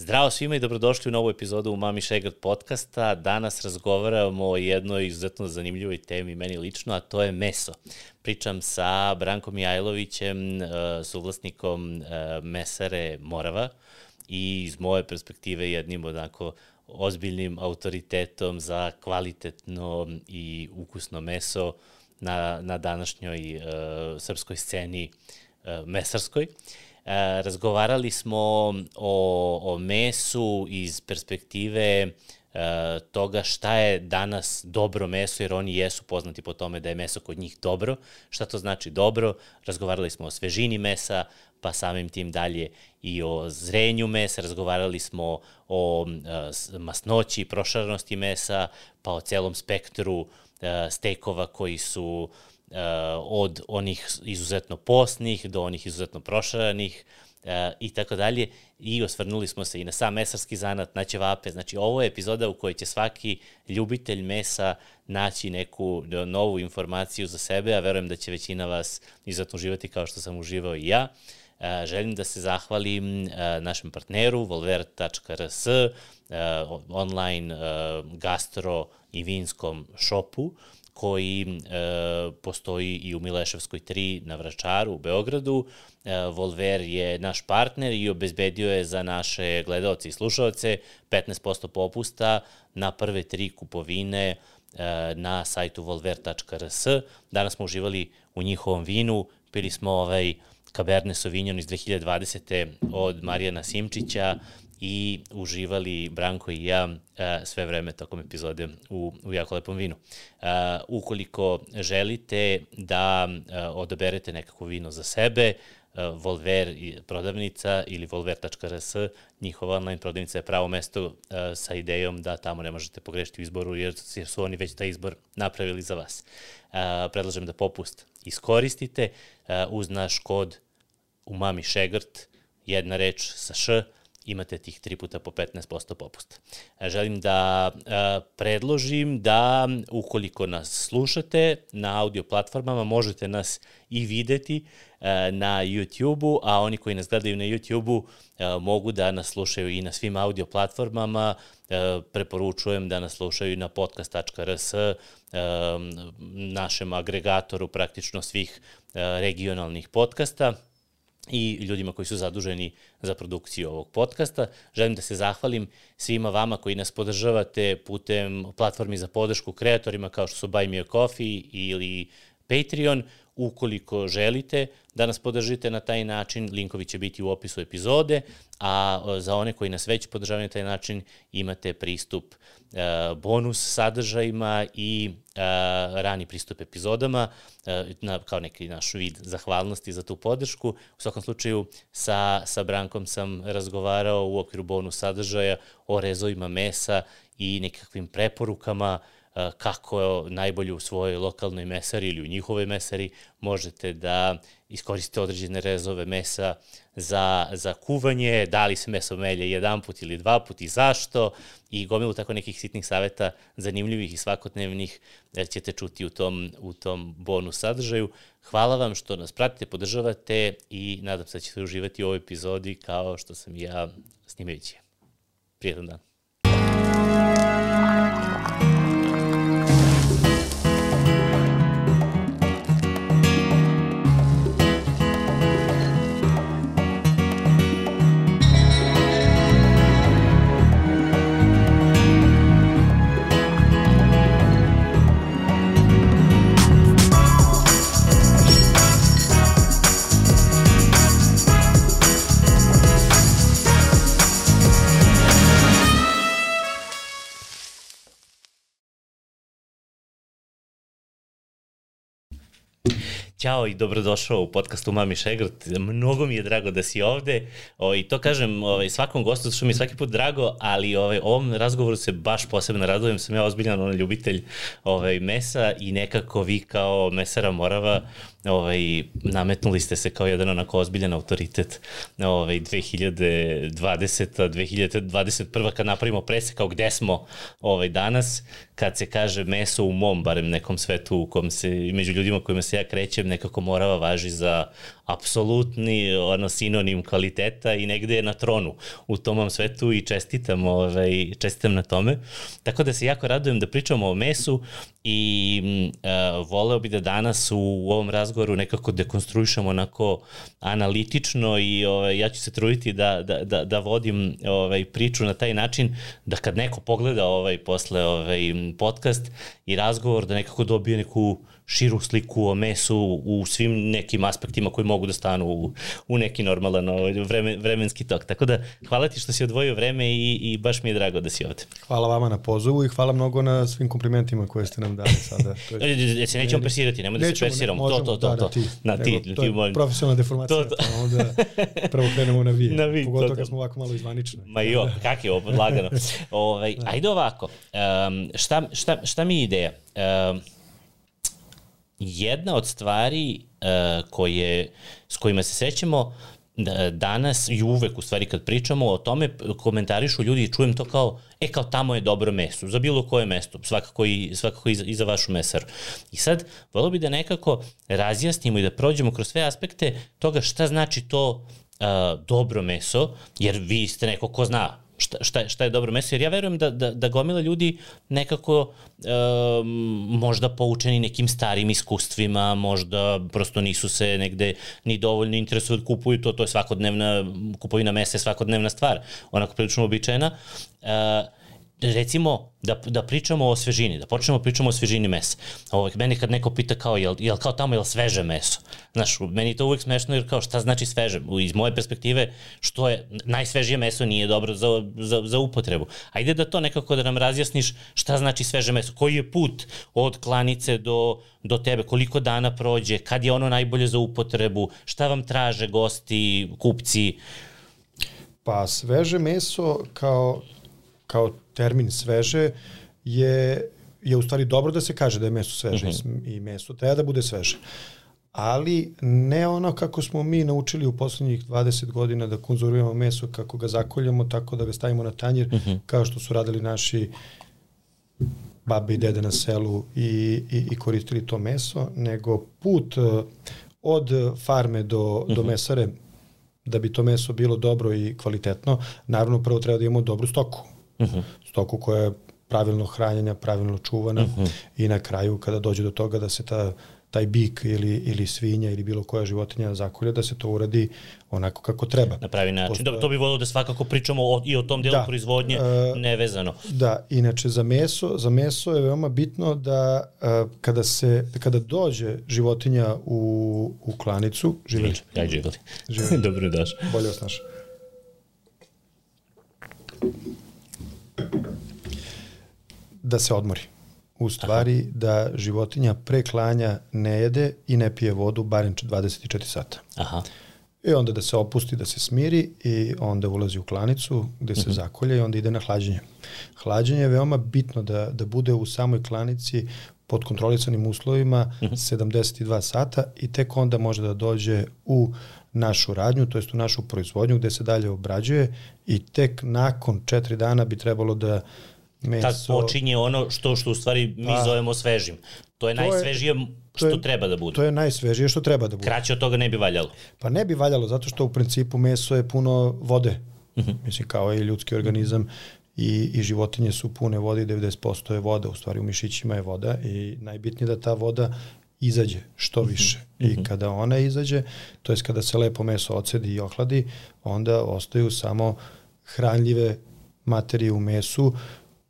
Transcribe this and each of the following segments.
Zdravo svima i dobrodošli u novu epizodu u Mami Šegard podcasta. Danas razgovaramo o jednoj izuzetno zanimljivoj temi meni lično, a to je meso. Pričam sa Brankom Mijajlovićem, e, suvlasnikom e, mesare Morava i iz moje perspektive jednim onako ozbiljnim autoritetom za kvalitetno i ukusno meso na, na današnjoj uh, srpskoj sceni uh, mesarskoj. Uh, razgovarali smo o, o mesu iz perspektive e, toga šta je danas dobro meso, jer oni jesu poznati po tome da je meso kod njih dobro. Šta to znači dobro? Razgovarali smo o svežini mesa, pa samim tim dalje i o zrenju mesa, razgovarali smo o e, masnoći, prošaranosti mesa, pa o celom spektru stekova koji su uh, od onih izuzetno posnih do onih izuzetno prošaranih uh, i tako dalje i osvrnuli smo se i na sam mesarski zanat, na ćevape. Znači, ovo je epizoda u kojoj će svaki ljubitelj mesa naći neku novu informaciju za sebe, a verujem da će većina vas izuzetno uživati kao što sam uživao i ja. Uh, želim da se zahvalim našem partneru volver.rs, online gastro i vinskom šopu, koji e, postoji i u Mileševskoj 3 na Vračaru u Beogradu. E, Volver je naš partner i obezbedio je za naše gledalce i slušalce 15% popusta na prve tri kupovine e, na sajtu volver.rs. Danas smo uživali u njihovom vinu, pili smo ovaj Cabernet Sauvignon iz 2020. od Marijana Simčića, i uživali Branko i ja e, sve vreme tokom epizode u, u jako lepom vinu. E, ukoliko želite da e, odaberete nekako vino za sebe, Volver prodavnica ili volver.rs, njihova online prodavnica je pravo mesto sa idejom da tamo ne možete pogrešiti u izboru jer, su oni već taj izbor napravili za vas. Predlažem da popust iskoristite uz naš kod umami šegrt, jedna reč sa š, imate tih tri puta po 15% popusta. E, želim da e, predložim da ukoliko nas slušate na audio platformama možete nas i videti e, na YouTube-u, a oni koji nas gledaju na YouTube-u mogu da nas slušaju i na svim audio platformama. Preporučujem da nas slušaju na podcast.rs, našem agregatoru praktično svih regionalnih podcasta i ljudima koji su zaduženi za produkciju ovog podcasta. Želim da se zahvalim svima vama koji nas podržavate putem platformi za podršku kreatorima kao što su Buy Me a Coffee ili Patreon. Ukoliko želite da nas podržite na taj način, linkovi će biti u opisu epizode, a za one koji nas već podržavaju na taj način imate pristup e, bonus sadržajima i e, rani pristup epizodama e, na, kao neki naš vid zahvalnosti za tu podršku. U svakom slučaju sa, sa Brankom sam razgovarao u okviru bonus sadržaja o rezovima mesa i nekakvim preporukama uh, kako najbolje u svojoj lokalnoj mesari ili u njihovoj mesari možete da iskoristite određene rezove mesa za, za kuvanje, da li se meso melje jedan put ili dva put i zašto i gomilu tako nekih sitnih saveta zanimljivih i svakodnevnih ćete čuti u tom, u tom bonus sadržaju. Hvala vam što nas pratite, podržavate i nadam se da ćete uživati u ovoj epizodi kao što sam ja snimajući. Prijetan dan. Ćao i dobrodošao u podcastu Mami Šegrt. Mnogo mi je drago da si ovde. O, I to kažem ovaj, svakom gostu, što mi je svaki put drago, ali ovaj, ovom razgovoru se baš posebno radujem. Sam ja ozbiljan on ljubitelj ovaj, mesa i nekako vi kao mesara Morava ovaj, nametnuli ste se kao jedan onako ozbiljan autoritet ovaj, 2020. 2021. kad napravimo presek kao gde smo ovaj, danas, kad se kaže meso u mom, barem nekom svetu u kom se, među ljudima kojima se ja krećem, nekako morava važi za apsolutni ono, sinonim kvaliteta i negde je na tronu u tomom svetu i čestitam, ovaj, čestitam na tome. Tako da se jako radujem da pričamo o mesu i uh, voleo bi da danas u, u ovom razgovoru nekako dekonstruišemo onako analitično i ovaj, ja ću se truditi da, da, da, da vodim ovaj, priču na taj način da kad neko pogleda ovaj, posle ovaj, podcast i razgovor da nekako dobije neku širu sliku o mesu u svim nekim aspektima koji mogu da stanu u, u neki normalan ovaj, vremen, vremenski tok. Tako da hvala ti što si odvojio vreme i, i baš mi je drago da si ovde. Hvala vama na pozivu i hvala mnogo na svim komplimentima koje ste nam dali sada. To je, se nećemo presirati, nemoj da se presiramo. Možemo, to, to, to, da, to. Da, ti, na ti, to je ti, profesionalna deformacija, to, to. pa onda prvo krenemo na vi. Na vi, Pogotovo kad smo ovako malo izvanični. Ma jo, kak je ovo, lagano. ovaj, ajde ovako, um, šta, šta, šta mi je ideja? Um, jedna od stvari uh, koje, s kojima se sećamo danas i uvek u stvari kad pričamo o tome komentarišu ljudi i čujem to kao e kao tamo je dobro meso, za bilo koje mesto, svakako i, svakako i, za, i za vašu mesaru. I sad, volio bi da nekako razjasnimo i da prođemo kroz sve aspekte toga šta znači to uh, dobro meso, jer vi ste neko ko zna šta, šta, je, šta je dobro meso, jer ja verujem da, da, da gomila ljudi nekako um, možda poučeni nekim starim iskustvima, možda prosto nisu se negde ni dovoljno interesuju da kupuju to, to je svakodnevna, kupovina mesa je svakodnevna stvar, onako prilično običajna. Uh, recimo, da, da pričamo o svežini, da počnemo da pričamo o svežini mesa. Ovo, meni kad neko pita kao, jel, jel kao tamo, jel sveže meso? Znaš, meni to uvek smešno jer kao šta znači sveže? Iz moje perspektive, što je, najsvežije meso nije dobro za, za, za upotrebu. Ajde da to nekako da nam razjasniš šta znači sveže meso, koji je put od klanice do, do tebe, koliko dana prođe, kad je ono najbolje za upotrebu, šta vam traže gosti, kupci? Pa sveže meso kao, kao termin sveže je, je u stvari dobro da se kaže da je meso sveže mhm. -huh. i meso treba da bude sveže. Ali ne ono kako smo mi naučili u poslednjih 20 godina da konzumujemo meso, kako ga zakoljamo, tako da ga stavimo na tanjir, mhm. -huh. kao što su radili naši babe i dede na selu i, i, i koristili to meso, nego put uh, od farme do, do mhm. mesare, da bi to meso bilo dobro i kvalitetno, naravno prvo treba da imamo dobru stoku uh -huh. stoku koja je pravilno hranjena, pravilno čuvana uh -huh. i na kraju kada dođe do toga da se ta taj bik ili, ili svinja ili bilo koja životinja zakolje, da se to uradi onako kako treba. Na pravi način. Posto... Da, to bi volio da svakako pričamo o, i o tom delu da, proizvodnje uh, nevezano. Da, inače za meso, za meso je veoma bitno da uh, kada se kada dođe životinja u, u klanicu, živeli. Aj živeli. živeli. Dobro daš. Bolje osnaš. Da se odmori. U stvari Aha. da životinja pre klanja ne jede i ne pije vodu barem 24 sata. Aha. I onda da se opusti, da se smiri i onda ulazi u klanicu gde se uh mhm. -huh. zakolje i onda ide na hlađenje. Hlađenje je veoma bitno da, da bude u samoj klanici pod kontrolisanim uslovima uh -huh. 72 sata i tek onda može da dođe u našu radnju, to jest u našu proizvodnju gde se dalje obrađuje i tek nakon četiri dana bi trebalo da meso... Tad počinje ono što, što u stvari mi pa, zovemo svežim. To je to najsvežije je, što je, treba da bude. To je najsvežije što treba da bude. Kraće od toga ne bi valjalo. Pa ne bi valjalo, zato što u principu meso je puno vode. Uh mhm. -huh. Mislim, kao i ljudski organizam i, i životinje su pune vode i 90% je voda, u stvari u mišićima je voda i najbitnije da ta voda izađe što mhm. više. Mm -hmm. I mhm. kada ona izađe, to jest kada se lepo meso ocedi i ohladi, onda ostaju samo hranljive materije u mesu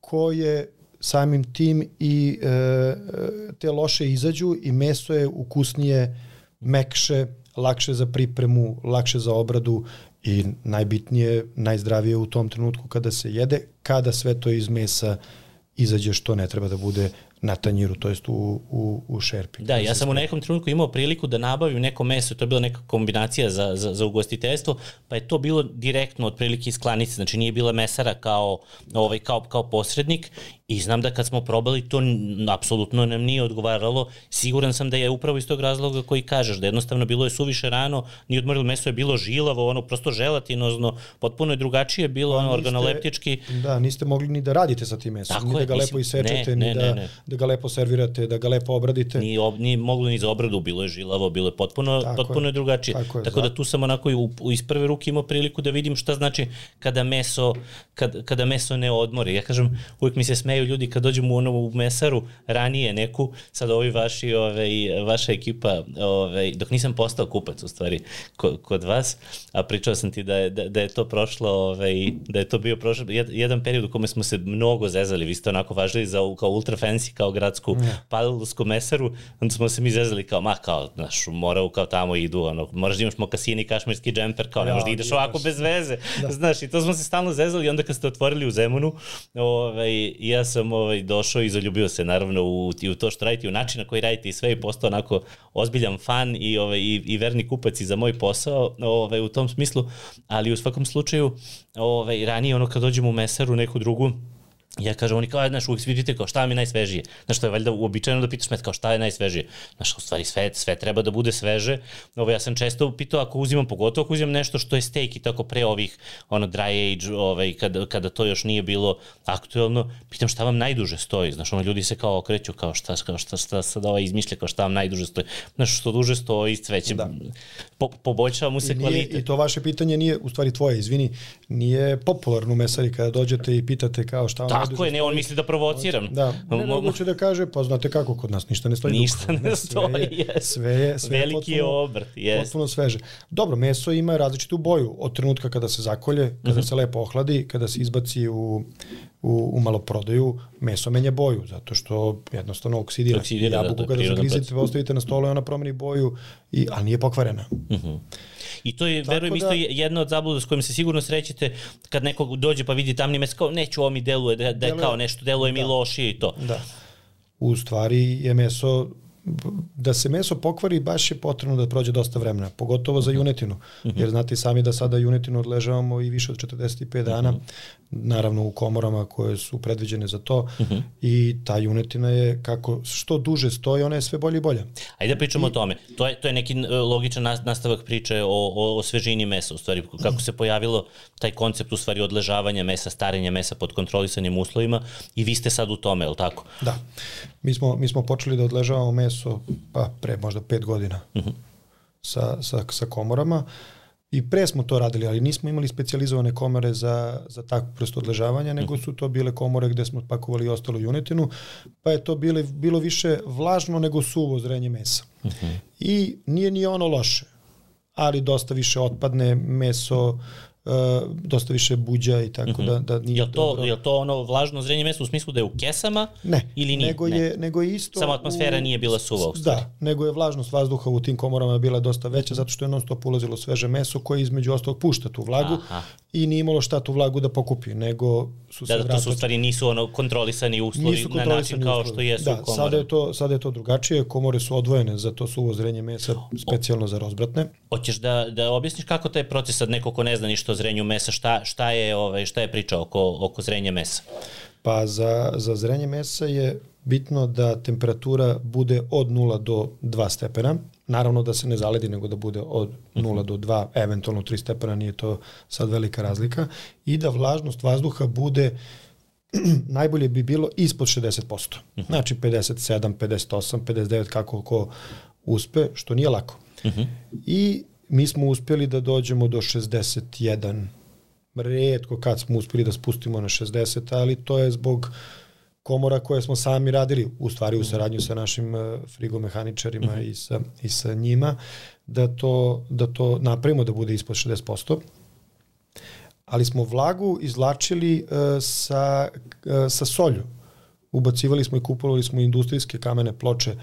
koje samim tim i e, te loše izađu i meso je ukusnije, mekše, lakše za pripremu, lakše za obradu i najbitnije, najzdravije u tom trenutku kada se jede, kada sve to iz mesa izađe što ne treba da bude na tanjiru, to jest u, u, u šerpi. Da, ja sam u nekom trenutku imao priliku da nabavim neko meso, to je bila neka kombinacija za, za, za ugostiteljstvo, pa je to bilo direktno otprilike iz klanice, znači nije bila mesara kao, ovaj, kao, kao posrednik I znam da kad smo probali, to apsolutno nam nije odgovaralo. Siguran sam da je upravo iz tog razloga koji kažeš, da jednostavno bilo je suviše rano, ni odmorilo meso je bilo žilavo, ono prosto želatinozno, potpuno je drugačije bilo, ono organoleptički. Da, niste mogli ni da radite sa tim mesom, Tako ni da ga mislim, lepo isečete, ne, ni ne, da, ne. da ga lepo servirate, da ga lepo obradite. Ni, ob, ni moglo ni za obradu, bilo je žilavo, bilo je potpuno, tako potpuno je drugačije. Tako, je, tako da tu sam onako u, u, iz prve ruke imao priliku da vidim šta znači kada meso, kad, kada meso ne odmori. Ja kažem, uvijek mi se smeju ljudi kad dođem u ono u mesaru ranije neku, sad ovi vaši, ove, vaša ekipa, ove, dok nisam postao kupac u stvari kod, vas, a pričao sam ti da je, da, da je to prošlo, ove, da je to bio prošlo, jedan period u kome smo se mnogo zezali, vi ste onako važili za kao ultra fancy, kao gradsku mm. padalsku mesaru, onda smo se mi zezali kao, ma kao, znaš, morao kao tamo idu, ono, moraš da imaš mokasini, kašmirski džemper, kao ne možeš da ideš ovako bez veze, da. znaš, i to smo se stalno zezali, onda kad ste otvorili u Zemunu, ovaj, ja sam ovaj, došao i zaljubio se naravno u, u to što radite, u način na koji radite i sve i postao onako ozbiljan fan i, ovaj, i, i verni kupac i za moj posao ovaj, u tom smislu, ali u svakom slučaju ovaj, ranije ono kad dođemo u mesaru neku drugu, ja kažem, oni kao, znaš, uvijek vidite kao šta mi je najsvežije. Znaš, to je valjda uobičajeno da pitaš me kao šta je najsvežije. Znaš, u stvari sve, sve treba da bude sveže. Ovo, ja sam često pitao ako uzimam, pogotovo ako uzimam nešto što je steak i tako pre ovih, ono, dry age, ovaj, kada, kada to još nije bilo aktuelno, pitam šta vam najduže stoji. Znaš, ono, ljudi se kao okreću, kao šta, kao šta, šta sad ovaj izmišlja, kao šta vam najduže stoji. Znaš, što duže stoji, sve će, da. po, poboljšava mu se I nije, kvalitet. I to vaše pitanje nije, u stvari tvoje, izvini, nije popularno u mesari kada dođete i pitate kao šta vam Tako je, ne, on misli da provociram. Da, ne, mogu će da kaže, pa znate kako, kod nas ništa ne stoji. Ništa ne stoji, sve je, sve je, sve Veliki potpuno, je obrt, jes. Potpuno sveže. Dobro, meso ima različitu boju od trenutka kada se zakolje, kada mm -hmm. se lepo ohladi, kada se izbaci u, u, u maloprodaju, meso menja boju, zato što jednostavno oksidira. oksidira Jabuku da, da, kada zagrizite, ostavite na stolu i ona promeni boju, i, ali nije pokvarena. Mm -hmm. I to je, Tako verujem, da... isto jedna od zabluda s kojim se sigurno srećete kad neko dođe pa vidi tamni mes, kao neću ovo mi deluje, da, da je kao nešto, deluje da. mi lošije i to. Da. U stvari je meso da se meso pokvari baš je potrebno da prođe dosta vremena, pogotovo za mhm. junetinu, mhm. jer znate sami da sada junetinu odležavamo i više od 45 dana, mhm. naravno u komorama koje su predviđene za to i ta junetina je kako što duže stoji, ona je sve bolje i bolja. Ajde da pričamo I, o tome. To je, to je neki e, logičan nastavak priče o, o, o svežini mesa, u stvari kako se pojavilo taj koncept u stvari odležavanja mesa, starenja mesa pod kontrolisanim uslovima i vi ste sad u tome, je li tako? Da. Mi smo, mi smo počeli da odležavamo meso pa pre možda pet godina uh mhm. -huh. sa, sa, sa komorama. I pre smo to radili, ali nismo imali specializovane komore za, za takvu vrstu odležavanja, nego mhm. su to bile komore gde smo pakovali i ostalo junetinu, pa je to bile, bilo više vlažno nego suvo zrenje mesa. Uh mhm. -huh. I nije ni ono loše, ali dosta više otpadne meso, uh, dosta više buđa i tako mm -hmm. da, da nije je to, dobro. Je to ono vlažno zrenje meso u smislu da je u kesama ne, ili nije? Nego, ne. je, nego je isto... Samo atmosfera u, nije bila suva u stvari. Da, nego je vlažnost vazduha u tim komorama bila dosta veća zato što je non stop ulazilo sveže meso koje između ostalog pušta tu vlagu Aha. I nije imalo šta tu vlagu da pokupi, nego su se da, da, to su stvari nisu ono kontrolisani uslovi nisu kontrolisani na način kao uslovi. što jesu da, u Sada je, to, sada je to drugačije, komore su odvojene za to suvo zrenje mesa, specijalno za rozbratne. Hoćeš da, da objasniš kako taj proces, sad neko ko ne zna ništa o zrenju mesa, šta, šta, je, ovaj, šta je priča oko, oko zrenja mesa? Pa za, za zrenje mesa je bitno da temperatura bude od 0 do 2 stepena. Naravno da se ne zaledi, nego da bude od 0 do 2, eventualno 3 stepena, nije to sad velika razlika. I da vlažnost vazduha bude najbolje bi bilo ispod 60%. Mhm. Znači 57, 58, 59, kako ko uspe, što nije lako. Uh mhm. -huh. I mi smo uspeli da dođemo do 61 redko kad smo uspeli da spustimo na 60, ali to je zbog komora koje smo sami radili, u stvari u saradnju sa našim e, frigomehaničarima mm -hmm. i, sa, i sa njima, da to, da to napravimo da bude ispod 60%. Ali smo vlagu izlačili uh, sa, uh, sa solju. Ubacivali smo i kupovali smo industrijske kamene ploče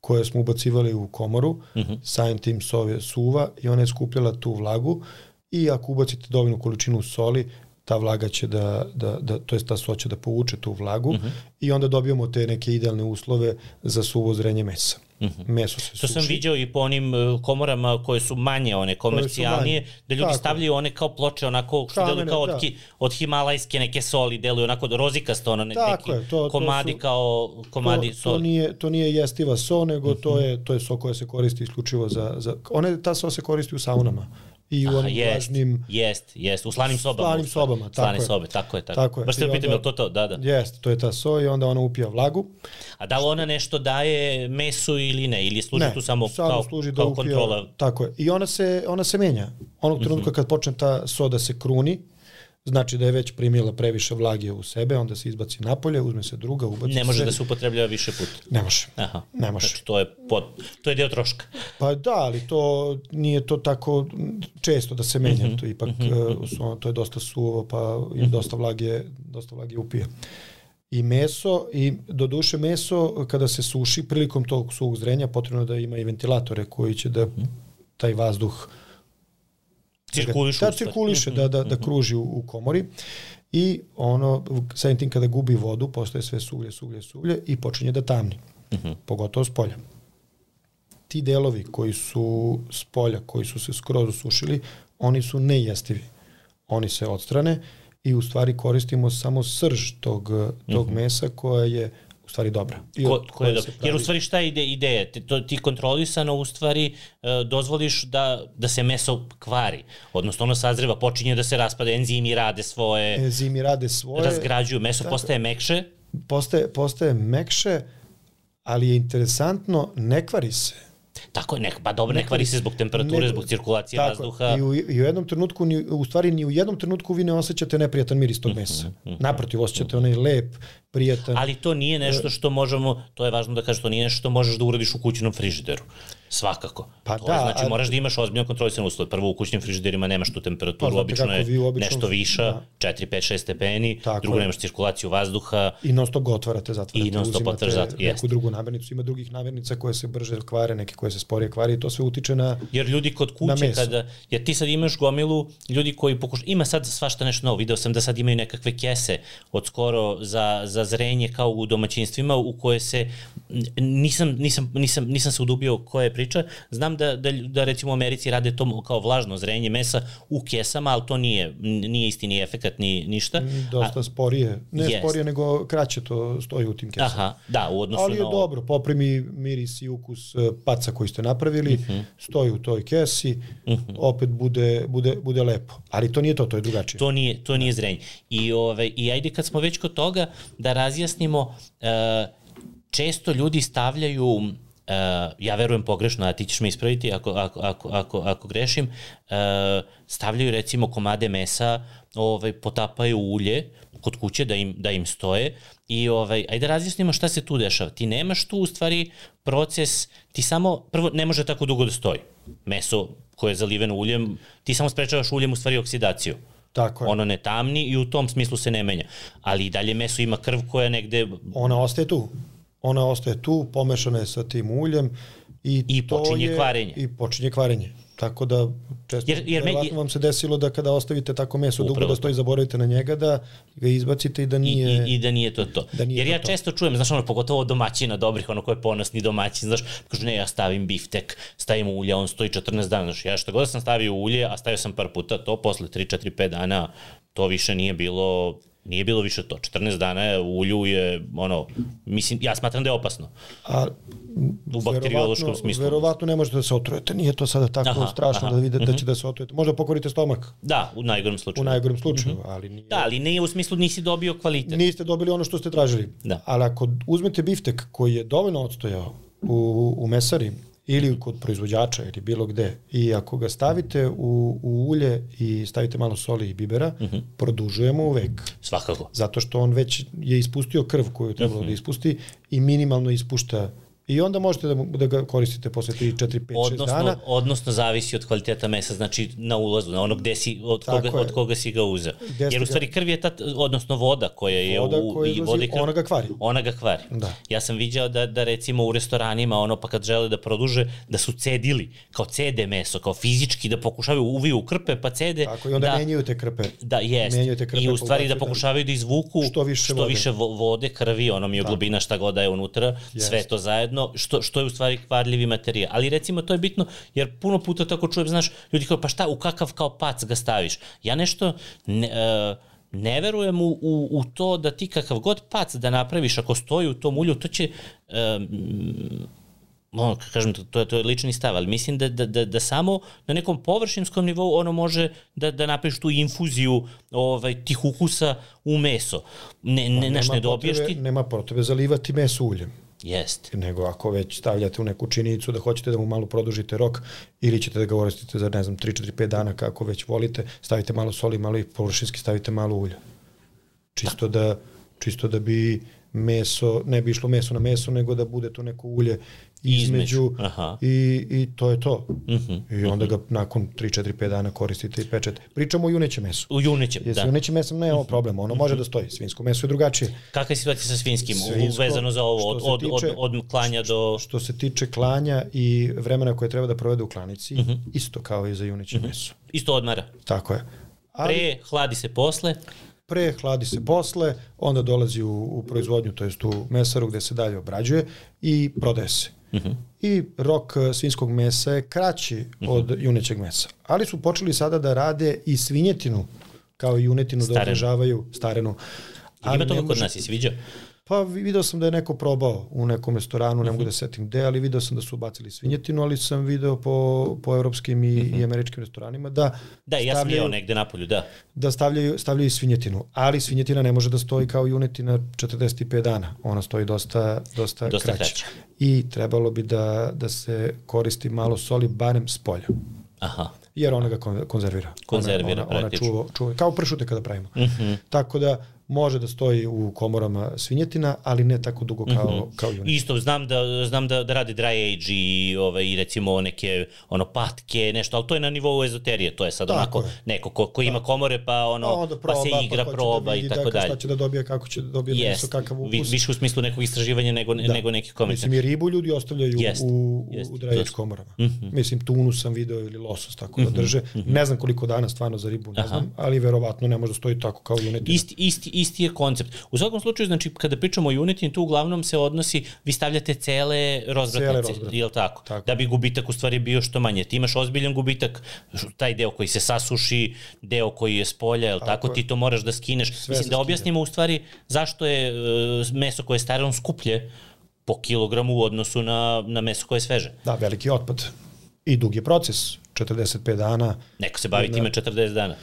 koje smo ubacivali u komoru, mm -hmm. samim tim sove suva i ona je skupljala tu vlagu i ako ubacite dovoljnu količinu soli, ta vlaga će da, da, da to jest ta so će da povuče tu vlagu uh -huh. i onda dobijamo te neke idealne uslove za suvo zrenje mesa. Uh -huh. Meso se To suši. sam viđao i po onim e, komorama koje su manje, one komercijalnije, manje. da ljudi Tako. stavljaju one kao ploče, onako, što deluju Kamene, kao od, da. ki, od himalajske neke soli, deluju onako rozikasto, ono, ne, Tako neki je, to- to komadi su- kao komadi to, to soli. nije to nije jestiva so, nego to je to je so koja se koristi isključivo za za one ta so se koristi u saunama i u onim jest, vlažnim jest, jest, u slanim sobama. Slanim sobama, tako Slane je. sobe, tako je, tako. Tako je. Baš te pitam, je li to to? Da, da. Jeste, to je ta so i onda ona upija vlagu. A da li ona nešto daje mesu ili ne? Ili služi tu samo, samo kao, služi da kao upija, kontrola? Tako je. I ona se, ona se menja. Onog Mhm. trenutka kad počne ta so da se kruni, znači da je već primila previše vlage u sebe, onda se izbaci napolje, uzme se druga, ubaci Ne može se. da se upotrebljava više puta. Ne može. Aha. Ne može. Znači, to je, pod, to je deo troška. Pa da, ali to nije to tako često da se menja, Mhm. to ipak uh, su, to je dosta suvo, pa i dosta vlage, dosta vlage upija. I meso, i do duše meso, kada se suši, prilikom tog suvog zrenja, potrebno da ima i ventilatore koji će da taj vazduh Cirkulišu. da cirkuliše, da, da, da kruži u, u komori i ono, samim tim kada gubi vodu, postaje sve suvlje, suvlje, suvlje i počinje da tamni, pogotovo s polja. Ti delovi koji su s polja, koji su se skroz usušili, oni su nejestivi. Oni se odstrane i u stvari koristimo samo srž tog, tog mesa koja je u stvari dobra. I Ko, ko je se Jer u stvari šta je ide, ideja? Ti, to, ti kontrolisano u stvari e, dozvoliš da, da se meso kvari. Odnosno ono sazreva, počinje da se raspada, enzimi rade svoje, enzimi rade svoje, razgrađuju, meso postaje mekše. postaje, postaje mekše, ali je interesantno, ne kvari se. Tako je, ne, pa dobro, ne kvari se zbog temperature, Ne- zbog cirkulacije Tako, vazduha. I u, I u jednom trenutku, ni, u stvari ni u jednom trenutku vi ne osjećate neprijatan miris tog mesa. Naprotiv, osjećate onaj lep, prijatan. Ali to nije nešto što možemo, to je važno da kažeš, to nije nešto što možeš da uradiš u kućnom frižideru. Svakako. Pa to da, je, znači a- moraš da imaš ozbiljno kontrolisane uslove. Prvo u kućnim frižiderima nemaš tu temperaturu, Pa, obično je vi obično- nešto viša, da. 4, 5, 6 stepeni, Tako drugo je. nemaš cirkulaciju vazduha, I non stop otvarate, zatvarate, I non-stop uzimate otvaraš, zat- neku jeste. drugu namirnicu. Ima drugih namirnica koje se brže kvare, neke koje se sporije kvare i to sve utiče na... Jer ljudi kod kuće kada, jer ti sad imaš gomilu ljudi koji pokušaju, ima sad svašta nešto novo, video sam da sad imaju nekakve kese od skoro za, za zrenje kao u domaćinstvima u koje se, nisam, nisam, nisam, nisam se udubio koja je priča, znam da, da, da recimo u Americi rade to kao vlažno zrenje mesa u kesama, ali to nije, nije isti ni efekat ni ništa. Dosta sporije. Ne jest. sporije, nego kraće to stoji u tim kesama. Aha, da, u odnosu Ali je na... ovo. dobro, poprimi miris i ukus e, paca koji ste napravili, Mhm. stoji u toj kesi, opet bude, bude, bude lepo. Ali to nije to, to je drugačije. To nije, to nije zrenje. I, ove, I ajde kad smo već kod toga da razjasnimo, e, često ljudi stavljaju, e, ja verujem pogrešno, a ti ćeš me ispraviti ako, ako, ako, ako, ako grešim, e, stavljaju recimo komade mesa, ovaj, potapaju ulje kod kuće da im, da im stoje i ovaj, ajde razjasnimo šta se tu dešava. Ti nemaš tu u stvari proces, ti samo, prvo ne može tako dugo da stoji. Meso koje je zaliveno uljem, ti samo sprečavaš uljem u stvari oksidaciju Tako je. ono ne tamni i u tom smislu se ne menja. Ali i dalje meso ima krv koja negde Ona ostaje tu. Ona ostaje tu, pomešana je sa tim uljem i, I to počinje je, kvarenje. I počinje kvarenje. Tako da često Jer- jer me- verovatno vam se desilo da kada ostavite tako meso dugo da to. stoji, zaboravite na njega da ga izbacite i da i, nije... i, i da nije to to. Da nije Jer to ja to. često čujem, znaš ono, pogotovo od domaćina dobrih, ono ko je ponosni domaćin, znaš, kažu ne, ja stavim biftek, stavim ulje, on stoji 14 dana, znaš, ja što god da sam stavio ulje, a stavio sam par puta to, posle 3, 4, 5 dana, to više nije bilo nije bilo više to. 14 dana je u ulju je, ono, mislim, ja smatram da je opasno. A, U bakteriološkom smislu. Verovatno ne možete da se otrujete. Nije to sada tako Aha, strašno aha, da vidite da će da se otrujete. Možda pokvarite stomak Da, u najgorem slučaju. u najgorem slučaju, ali nije... Da, ali nije u smislu nisi dobio kvalitet. Niste dobili ono što ste tražili. Da. Ali ako uzmete biftek koji je dovoljno odstojao u, u mesari ili kod proizvođača ili bilo gde i ako ga stavite u, u ulje i stavite malo soli i bibera, uh Mhm. -huh. produžujemo uvek. Svakako. Zato što on već je ispustio krv koju je trebalo uh -huh. da ispusti i minimalno ispušta I onda možete da, da ga koristite posle 3, 4, 5, 6 Odnosno, dana. odnosno zavisi od kvaliteta mesa, znači na ulazu, na ono gde si, od, Tako koga, je. od koga si ga uzeo. Gde Jer u stvari krv je ta, odnosno voda koja je Voda u, koja izlazi, voda krv, ona ga kvari. Ona ga kvari. Da. Ja sam viđao da, da recimo u restoranima, ono pa kad žele da produže, da su cedili, kao cede meso, kao fizički da pokušavaju uviju u krpe pa cede. Tako i onda da, menjaju te krpe. Da, jest. menjaju te krpe I u stvari da da- pokušavaju da izvuku Što više što vode. više vo- vode, krvi, ono mi je glubina šta god da je unutra, Jest. sve to zajedno, što, što je u stvari kvarljivi materijal. Ali recimo to je bitno, jer puno puta tako čujem, znaš, ljudi kao pa šta, u kakav kao pac ga staviš? Ja nešto ne, uh, ne verujem u, u, u to da ti kakav god pac da napraviš, ako stoji u tom ulju, to će um, ono, kažem, to, je, to je lični stav, ali mislim da, da, da, da samo na nekom površinskom nivou ono može da, da napraviš tu infuziju ovaj, tih ukusa u meso. Ne, ne, naš, ne dobiješ potrebe, ti... Nema potrebe zalivati meso uljem. Jeste. nego ako već stavljate u neku činicu da hoćete da mu malo produžite rok ili ćete da ga koristite za ne znam 3 4 5 dana kako već volite, stavite malo soli, malo i površinski stavite malo ulja. Čisto da čisto da bi meso, ne bi išlo meso na meso, nego da bude to neko ulje između, aha. i, i to je to. Uh Mhm, -huh, I onda ga nakon 3, 4, 5 dana koristite i pečete. Pričamo o junećem mesu. U junećem, Jer da. junećem mesom nemamo problema, ono može da stoji. Svinjsko meso je drugačije. Kakva je situacija sa svinskim, Svinjsko, vezano za ovo, od, od, od, tiče- od, od klanja do... Što se tiče klanja i vremena koje treba da provede u klanici, Mhm. isto kao i za juneće meso. Isto odmara. Tako je. Ali Pre, hladi se posle, pre hladi se posle, onda dolazi u, u proizvodnju, to jest u mesaru gde se dalje obrađuje i prodaje se. Uh. -huh. I rok e, svinskog mesa je kraći uh Mhm. -huh. od junećeg mesa. Ali su počeli sada da rade i svinjetinu kao i junetinu Starenu. da održavaju starenu. Ali ima toga kod nas, jesi viđao? Pa video sam da je neko probao u nekom restoranu, ne Mhm. mogu da se setim gde, ali video sam da su ubacili svinjetinu, ali sam video po, po evropskim i, i američkim restoranima da Mhm. Da, ja sam jeo negde napolju, da. da stavljaju, stavljaju svinjetinu, ali svinjetina ne može da stoji kao junetina 45 dana. Ona stoji dosta, dosta, Dosta kraće. kraće. I trebalo bi da, da se koristi malo soli, barem s polja. Aha. Jer ona ga kon- konzervira. Konzervira ona, ona, ona čuva, čuva, kao pršute kada pravimo. Mm Mhm. -hmm. Tako da može da stoji u komorama svinjetina, ali ne tako dugo kao, mm -hmm. kao junetina. Isto, znam da, znam da, da rade dry age i, ovaj, i recimo neke ono, patke, nešto, ali to je na nivou ezoterije, to je sad Tako onako je. neko ko, ko ima komore pa, ono, A onda proba, pa se igra, hoće proba da i vidi tako da, dalje. Šta će da dobije, kako će da dobije yes. meso, kakav ukus. Vi, više u smislu nekog istraživanja nego, da. nego nekih komercija. Mislim, i ribu ljudi ostavljaju Jest, u, jest, u to draječ su- komorama. Mm -hmm. Mislim, tunu sam video ili losos tako da drže. Ne znam koliko dana stvarno za ribu, ne Aha. znam, ali verovatno ne može da stoji tako kao junetina. Isti, isti, isti je koncept. U svakom slučaju, znači, kada pričamo o Unity, tu uglavnom se odnosi, vi stavljate cele rozvratnice, Cele rozvratne. je li tako? Tako. Da bi gubitak u stvari bio što manje. Ti imaš ozbiljan gubitak, taj deo koji se sasuši, deo koji je s polja, je li tako? Tako. Ti to moraš da skineš. Sve Mislim, da objasnimo u stvari zašto je e, meso koje je staro skuplje po kilogramu u odnosu na, na meso koje je sveže. Da, veliki otpad. I dug je proces, 45 dana. Neko se bavi time 40 dana.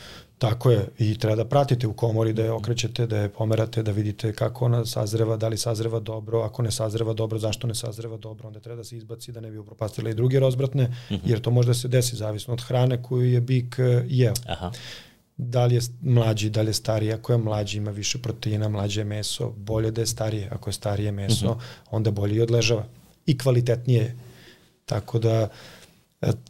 Tako je, i treba da pratite u komori, da je okrećete, da je pomerate, da vidite kako ona sazreva, da li sazreva dobro, ako ne sazreva dobro, zašto ne sazreva dobro, onda treba da se izbaci da ne bi upropastila i druge rozbratne, jer to može da se desi zavisno od hrane koju je bik eh, jeo. Aha. Da li je mlađi, da li je stariji, ako je mlađi ima više proteina, mlađe je meso, bolje da je starije, ako je starije meso, uh -huh. onda bolje i odležava. I kvalitetnije je. Tako da,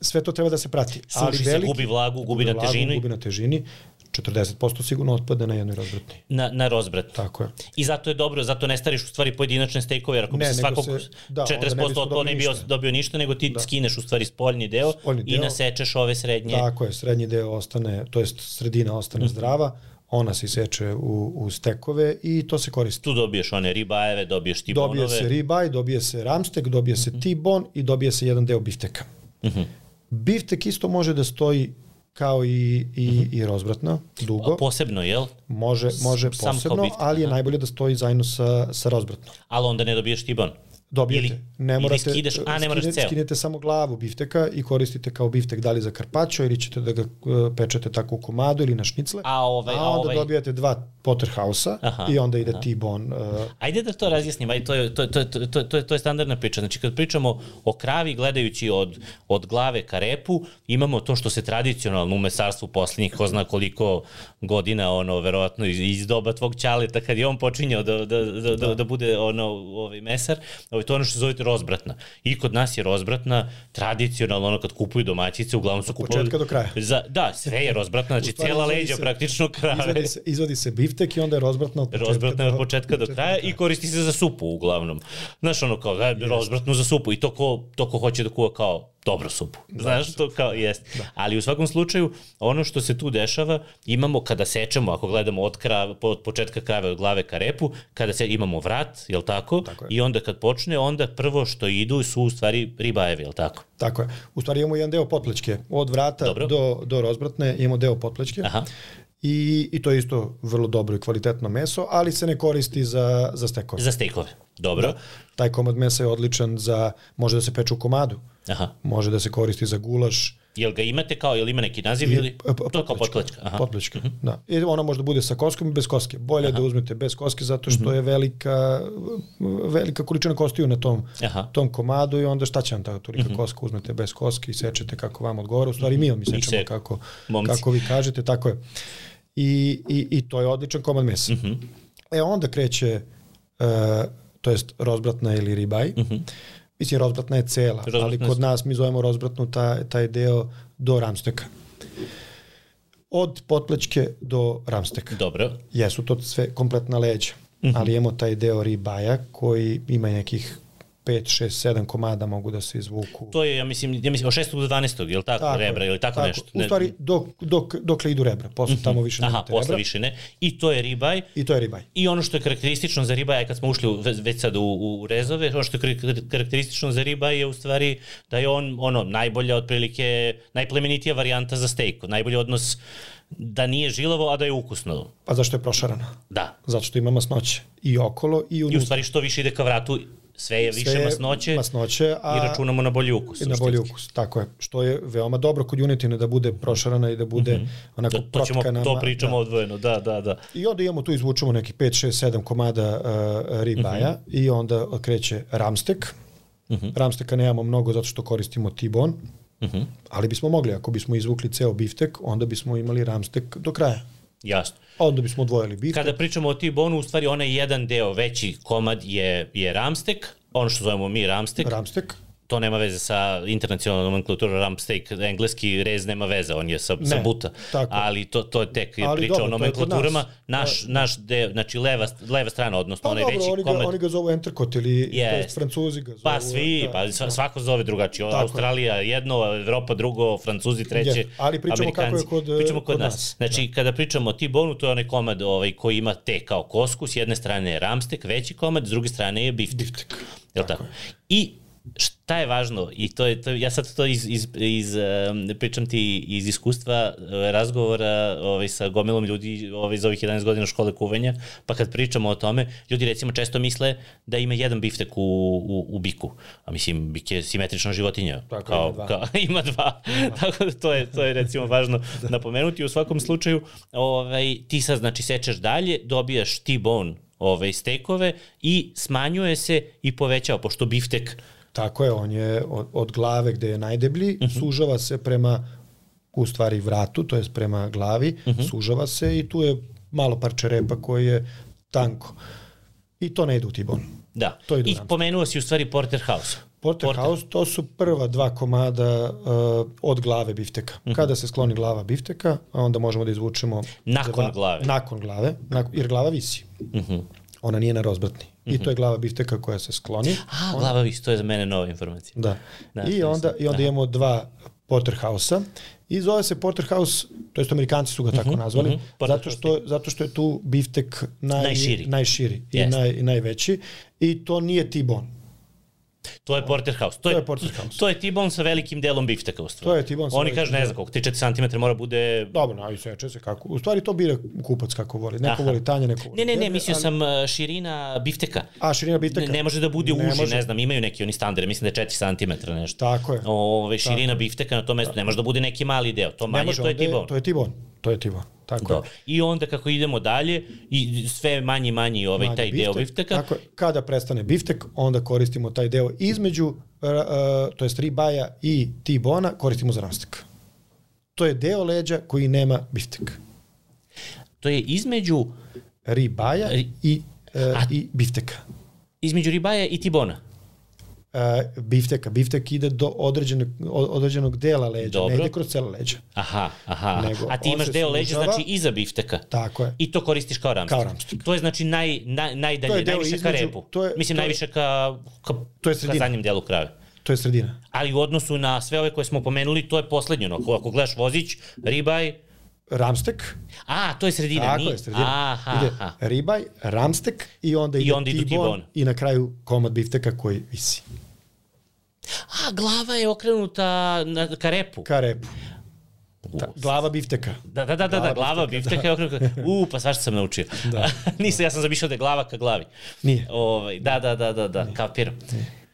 sve to treba da se prati. Suši se, gubi vlagu, gubi na težini. Gubi na težini, 40% sigurno otpadne na jednoj rozbratni. Na, na rozbrat. Tako je. I zato je dobro, zato ne stariš u stvari pojedinačne stejkove, jer ako bi Ne, se nego svakog se- da, onda ne 40% bismo od to ne bi ništa. dobio ništa, nego ti da. skineš u stvari spoljni deo Spoljni i deo. nasečeš ove srednje. Tako je, srednji deo ostane, to jest sredina ostane Mhm. zdrava, ona se iseče u, u stekove i to se koristi. Tu dobiješ one ribajeve, dobiješ ti Dobije se ribaj, dobije se ramstek, dobije se tibon i dobije se jedan deo bifteka. Biftek isto može da stoji kao i, i, i rozvratno, dugo. Posebno, jel? Može, može Sam posebno, biftek, ali je aha. najbolje da stoji zajedno sa, sa rozvratnom. Ali onda ne dobiješ ti bon. Dobijete. Ili- ne ili morate, skidaš- a, ne moraš skine- ceo. Skinete samo glavu bifteka i koristite kao biftek da li za karpačo ili ćete da ga e, pečete tako u komadu ili na šnicle. A ovaj- a a onda ovaj- dobijate dva Potterhausa i onda ide T-bone. Uh, Ajde da to razjasnim, ajde, to, je, to, to, to, to, to, to je standardna priča. Znači, kad pričamo o kravi, gledajući od, od glave ka repu, imamo to što se tradicionalno u mesarstvu poslednjih, ko zna koliko godina, ono, verovatno iz, iz doba tvog ćaleta, kad je on počinjao da, da, da, da, da bude ono, ovaj mesar, ovaj, to je ono što zovete rozbratna. I kod nas je rozbratna tradicionalno ono kad kupuju domaćice, uglavnom su kupovali... početka do kraja. Za, da, sve je rozbratna, znači izvadi leđa se- praktično krave. Izvadi se, izvadi se biftek i onda je rozbratno od početka, Rozbratna od početka do kraja i koristi se za supu uglavnom. Znaš, ono kao, da, rozbratnu za supu i to ko, to ko hoće da kuva kao dobru supu. Znaš, to kao, jest. Da. Ali u svakom slučaju, ono što se tu dešava, imamo kada sečemo, ako gledamo od, krav, od početka krave, od glave ka repu, kada se imamo vrat, jel tako? Tako je. I onda kad počne, onda prvo što idu su u stvari ribajevi, jel tako? Tako je. U stvari imamo jedan deo potplečke. Od vrata Dobro. do, do rozbratne imamo deo potplečke. Aha. I, I to je isto vrlo dobro i kvalitetno meso, ali se ne koristi za, za stekove. Za stejkove. Dobro. Da. Taj komad mesa je odličan za, može da se peče u komadu, Aha. može da se koristi za gulaš, Jel ga imate kao, jel ima neki naziv ili? To je kao potplečka. Aha. Mhm. Potplečka, da. I ona može da bude sa koskom i bez koske. Bolje je da uzmete bez koske zato što je velika, velika količina kostiju na tom, Aha. tom komadu i onda šta će vam ta tolika koska, uzmete bez koske i sečete kako vam odgovara. U stvari mi vam sečemo se- kako, momci. kako vi kažete, tako je. I, i, i to je odličan komad mesa. Mhm. E onda kreće, uh, to jest rozbratna ili ribaj. Mislim, rozbratna je cela, ali. Rozbratna je kod nas mi zovemo rozbratnu taj, taj deo do ramsteka. Od potplečke do ramsteka. Dobro. Jesu to sve kompletna leđa, ali imamo taj deo ribaja koji ima nekih 5, 6, 7 komada mogu da se izvuku. To je, ja mislim, ja mislim, od 6. do 12. je li tako, tako rebra ili tako, nešto? U stvari, dok, dok, dokle idu rebra, posle tamo više Aha, nemate posle rebra. više ne. I to je ribaj. I to je ribaj. I ono što je karakteristično za ribaj, kad smo ušli u, ve- već sad u, u rezove, ono što je kar- karakteristično za ribaj je u stvari da je on ono najbolja otprilike, najplemenitija varijanta za stejk, najbolji odnos da nije žilavo, a da je ukusno. Pa zašto je prošarana? Da. Zato što ima masnoće. I okolo i I u unutra. stvari što više ide ka vratu, sve je više Sve je masnoće, masnoće, a- i računamo na bolji ukus. I na bolji ukus, tako je. Što je veoma dobro kod junetine da bude prošarana i da bude mm -hmm. onako To, to, ćemo, protkana. to ma- pričamo da. odvojeno, da, da, da. I onda imamo tu izvučemo neki 5, 6, 7 komada uh, ribaja Mhm. i onda kreće ramstek. Ramsteka nemamo mnogo zato što koristimo tibon, Mhm. ali bismo mogli, ako bismo izvukli ceo biftek, onda bismo imali ramstek do kraja. Jasno. A onda bismo odvojili biftek. Kada pričamo o T-bonu, u stvari onaj jedan deo, veći komad je, je ramstek, ono što zovemo mi ramstek, Ramstek, to nema veze sa internacionalnom nomenklaturom ramsteak, engleski rez nema veze, on je sa, sa Ne, buta, tako. ali to, to je tek Ali priča dobro, o nomenklaturama, naš, naš deo, znači leva, leva strana, odnosno pa onaj dobro, veći oni ga, komad, oni ga zovu enterkot ili Yes. francuzi ga zovu. pa svi, da, pa sva- svako zove drugačije, Tako je. Australija jedno, Evropa drugo, Francuzi treće, Jeste, ali pričamo kako je Amerikanci. kod, pričamo kod, kod nas. nas. Znači, kada pričamo o T-bonu, to je onaj komad ovaj, koji ima te kao kosku, s jedne strane je ramstek, veći komad, s druge strane je biftek. Biftek. Jel tako? I šta je važno, i to je, to, ja sad to iz, iz, iz pričam ti iz iskustva uh, razgovora ovaj, sa gomilom ljudi ovaj, za ovih 11 godina škole kuvenja, pa kad pričamo o tome, ljudi recimo često misle da ima jedan biftek u, u, u biku, a mislim, bik je simetrična životinja. Tako, kao, ima dva. Kao, ima dva. Tako da to je, to je recimo važno napomenuti. U svakom slučaju, ovaj, ti sad znači sečeš dalje, dobijaš T-bone ovaj, stekove i smanjuje se i povećava, pošto biftek Tako je, on je od, od glave gde je najdeblji, Mhm. sužava se prema u stvari vratu, to jest prema glavi, Mhm. sužava se i tu je malo parče repa koje je tanko. I to ne ide u tibon. Da. To ide I ramstek. pomenuo si u stvari Porterhouse. Porterhouse, to su prva dva komada uh, od glave bifteka. Kada se skloni glava bifteka, onda možemo da izvučemo... Nakon glave. Nakon glave, jer glava visi. Ona nije na rozbratni. I to je glava bifteka koja se skloni. A, glava vis, to je za mene nova informacija. Da. Da, I onda, I onda imamo dva Porterhouse-a i zove se Porterhouse, to jest Amerikanci su ga tako nazvali, mhm. zato, Porterhouse. što, zato što je tu biftek naj, Najširi. najširi i, Jeste. naj, i najveći i to nije T-bone. To je Porterhouse. To, To je Porterhouse. To je T-bone sa velikim delom bifteka u stvari. To je T-bone sa Oni kažu, ne znam koliko, 3-4 cm mora bude... Dobro, i seče se kako. U stvari to bira kupac kako voli. Neko Aha. voli tanje, neko voli Ne, ne, ne, mislio sam uh, širina bifteka. A, širina bifteka? Ne, ne može da bude Ne uži, može. ne znam, imaju neki oni standarde, mislim da je 4 cm nešto. Tako je. Ove, širina bifteka na tom mestu, ne može da bude neki mali deo, to Ne manje, može, to je onda T-bone. To je T-bone. To je T-bone. Tako Da. je. I onda kako idemo dalje, i sve manji i manji ovaj Manji taj deo biftek. bifteka, Tako. Kada prestane biftek, onda koristimo taj deo između, uh, uh, to jest ribaja i T-bona, koristimo za ramstek. To je deo leđa koji nema biftek. to je između Ribaja Ri- i, uh, A- i bifteka. između ribaja i tibona. Uh, bifteka. Biftek ide do određenog, određenog dela leđa, Dobro. ne ide kroz celo leđa. Aha, aha. Nego, A ti imaš deo leđa, sužava. znači iza bifteka. Tako je. I to koristiš kao ramstik. Kao ramstik. To je znači naj, naj, najdalje, najviše ka između- repu. to je- Mislim, to je- najviše ka, ka, To je ka sredina. zadnjem delu krave. To je sredina. Ali u odnosu na sve ove koje smo pomenuli, to je poslednje. ako gledaš vozić, ribaj, Ramstek, a, to je sredina. tako nije- je sredina. Aha, ide aha. ribaj, ramstek i onda ide onda idu tibon, tibon. i na kraju komad bifteka koji visi. A, glava je okrenuta na, ka repu. Ka repu. Ta, glava bifteka. Da, da, da, da, da, glava bifteka je okrenuta. U, pa svašta sam naučio. Da. Nisam, ja sam zamišljao da je glava ka glavi. Nije. Ovaj, da, da, da, da, da, kapiram.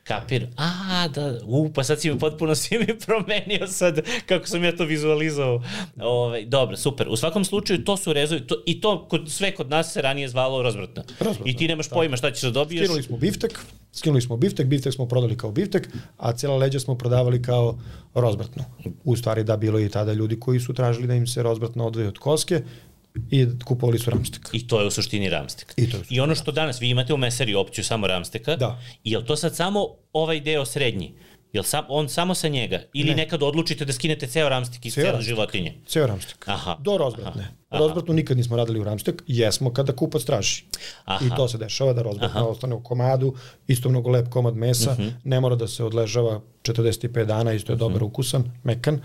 Kapiram. A, da, u, pa sad si mi potpuno si mi promenio sad kako sam ja to vizualizovao. Ovaj, dobro, super. U svakom slučaju to su rezovi, to, i to kod, sve kod nas se ranije zvalo rozvratno. Rozvratno, I ti nemaš pojma šta ćeš da dobiješ. Skinuli smo biftek, skinuli smo biftek, biftek smo prodali kao biftek, a cijela leđa smo prodavali kao rozbratno. U stvari da, bilo je i tada ljudi koji su tražili da im se rozbratno odvoje od koske i kupovali su ramstek. I to je u suštini ramstek. I to je I ono što danas, vi imate u meseri opciju samo ramsteka, Da. je li to sad samo ovaj deo srednji? Je li sam, on samo sa njega? Ili Ne. nekad odlučite da skinete ceo ramstek iz Ceo cele ramstek. životinje? Ceo ramstek. Aha. Do rozbratne. Aha. Aha. Rozbratnu nikad nismo radili u ramstek, jesmo kada kupac traži. Aha. I to se dešava da rozbratna ostane u komadu, isto mnogo lep komad mesa, Mhm. ne mora da se odležava 45 dana, isto je dobar ukusan, mekan,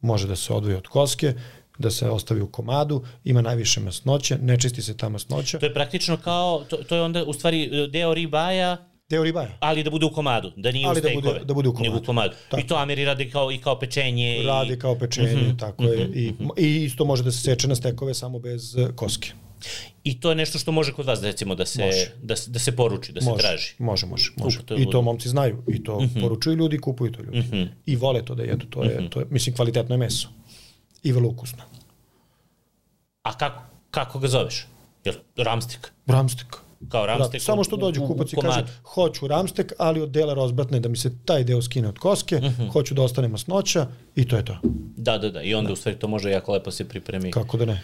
može da se odvoji od koske, da se ostavi u komadu, ima najviše masnoće, ne čisti se ta masnoća. To je praktično kao, to, to je onda u stvari deo ribaja, Deo ribaja. ali da bude u komadu, da nije Ali u da stejkove. bude- da bude u komadu. u komadu. Tako. I to Ameri radi kao, i kao pečenje. Radi i, kao pečenje, Mhm, tako je. I, I isto može da se seče na stekove samo bez e, koske. I to je nešto što može kod vas, recimo, da se, Može. da, se- da se poruči, da se Može, traži. Može, može, može. to je I to momci znaju. I to poručuju ljudi kupuju to ljudi. I vole to da jedu. To je, to je, mislim, kvalitetno je meso. I vrlo ukusno. A kako, kako ga zoveš? Jel, ramstik? Ramstek. Kao ramstek? Da, samo što dođe kupac i kaže hoću ramstek, ali od dela rozbratne da mi se taj deo skine od koske, Mhm. hoću da ostane masnoća i to je to. Da, da, da. I onda u stvari to može jako lepo se pripremi. Kako da ne?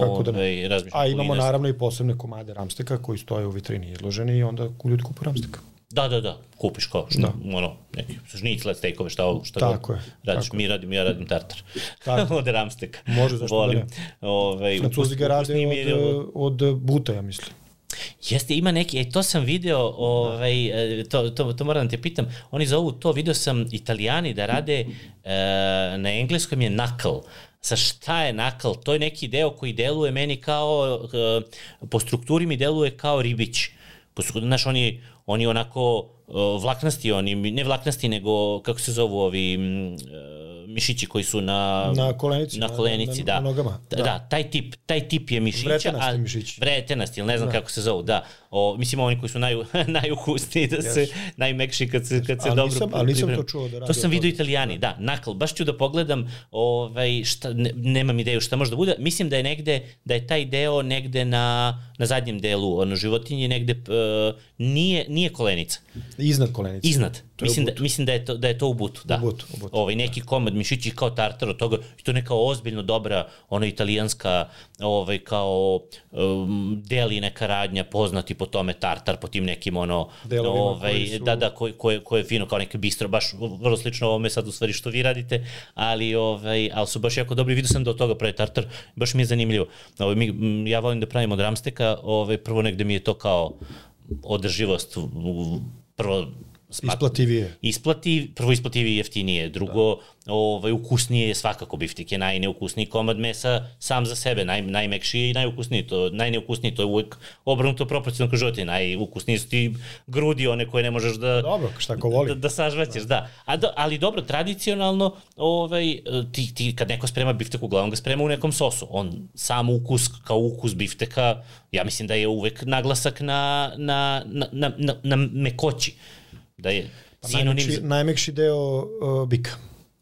Kako da ne? Ovaj, A imamo naravno i posebne komade ramsteka koji stoje u vitrini izloženi i onda ljudi kupuju ramstek. Da, da, da, kupiš kao što, da. ono, neki žnicle, stejkove, šta, šta Tako god je, radiš. tako Mi radim, ja radim tartar. Tako. od ramsteka. Može, zašto da Volim. ne. Ovaj, Francuzi ga rade je- od, od buta, ja mislim. Jeste, ima neki, e, to sam video, ovaj, e, to, to, to moram da te pitam, oni zovu to, video sam italijani da rade, e, na engleskom je knuckle, Sa šta je nakal? To je neki deo koji deluje meni kao, e, po strukturi mi deluje kao ribić. Znaš, oni, oni onako vlaknasti, oni, ne vlaknasti, nego, kako se zovu ovi e, mišići koji su na... Na kolenici, Na na- kolenici, na- da. na nogama, Da, da. da, taj tip, taj tip je mišića. Vretenasti a- mišići. Vretenasti, ili ne znam kako se zovu, da. O, mislim, oni koji su naj, najukusniji, da se, najmekši kad se, kad se Ali dobro nisam- ali nisam to čuo da rade To sam toga. italijani, da, nakl. Baš ću da pogledam, ovaj, šta, ne, nemam ideju šta može da bude. Mislim da je negde, da je taj deo negde na, na zadnjem delu, ono, životinje negde, uh, nije, nije kolenica, Iznad kolenice. iznad. Mislim da, mislim da je to, da je to u butu, da. U butu, u butu. Ovaj, neki komad mišići kao tartar od toga, i to neka ozbiljno dobra, ono italijanska, ovaj, kao um, deli neka radnja, poznati po tome tartar, po tim nekim ono, Delovima ovaj, su- da, da, koje, koje, koje je fino kao neke bistro, baš vrlo slično ovome sad u stvari što vi radite, ali, ovaj, ali su baš jako dobri, vidio sam da od toga pravi tartar, baš mi je zanimljivo. Ovaj, mi, ja volim da pravim od ramsteka, ovaj, prvo negde mi je to kao održivost, u- smat- Isplativije. isplati, prvo isplativi jeftinije, drugo da. ovaj, ukusnije je svakako biftik je najneukusniji komad mesa sam za sebe, naj, najmekšiji i najukusniji, to, najneukusniji, to je uvek obrnuto proporcionalno kroz životinje, najukusniji su ti grudi, one koje ne možeš da, Dobro, šta ko voli. da, da sažvaćeš, da. A do, ali dobro, tradicionalno, ovaj, ti, ti kad neko sprema biftek, uglavnom ga sprema u nekom sosu. On sam ukus, kao ukus bifteka, ja mislim da je uvek naglasak na, na, na, na, na, na mekoći. Da je sinonim Najmekši, za... najmekši deo uh, bika.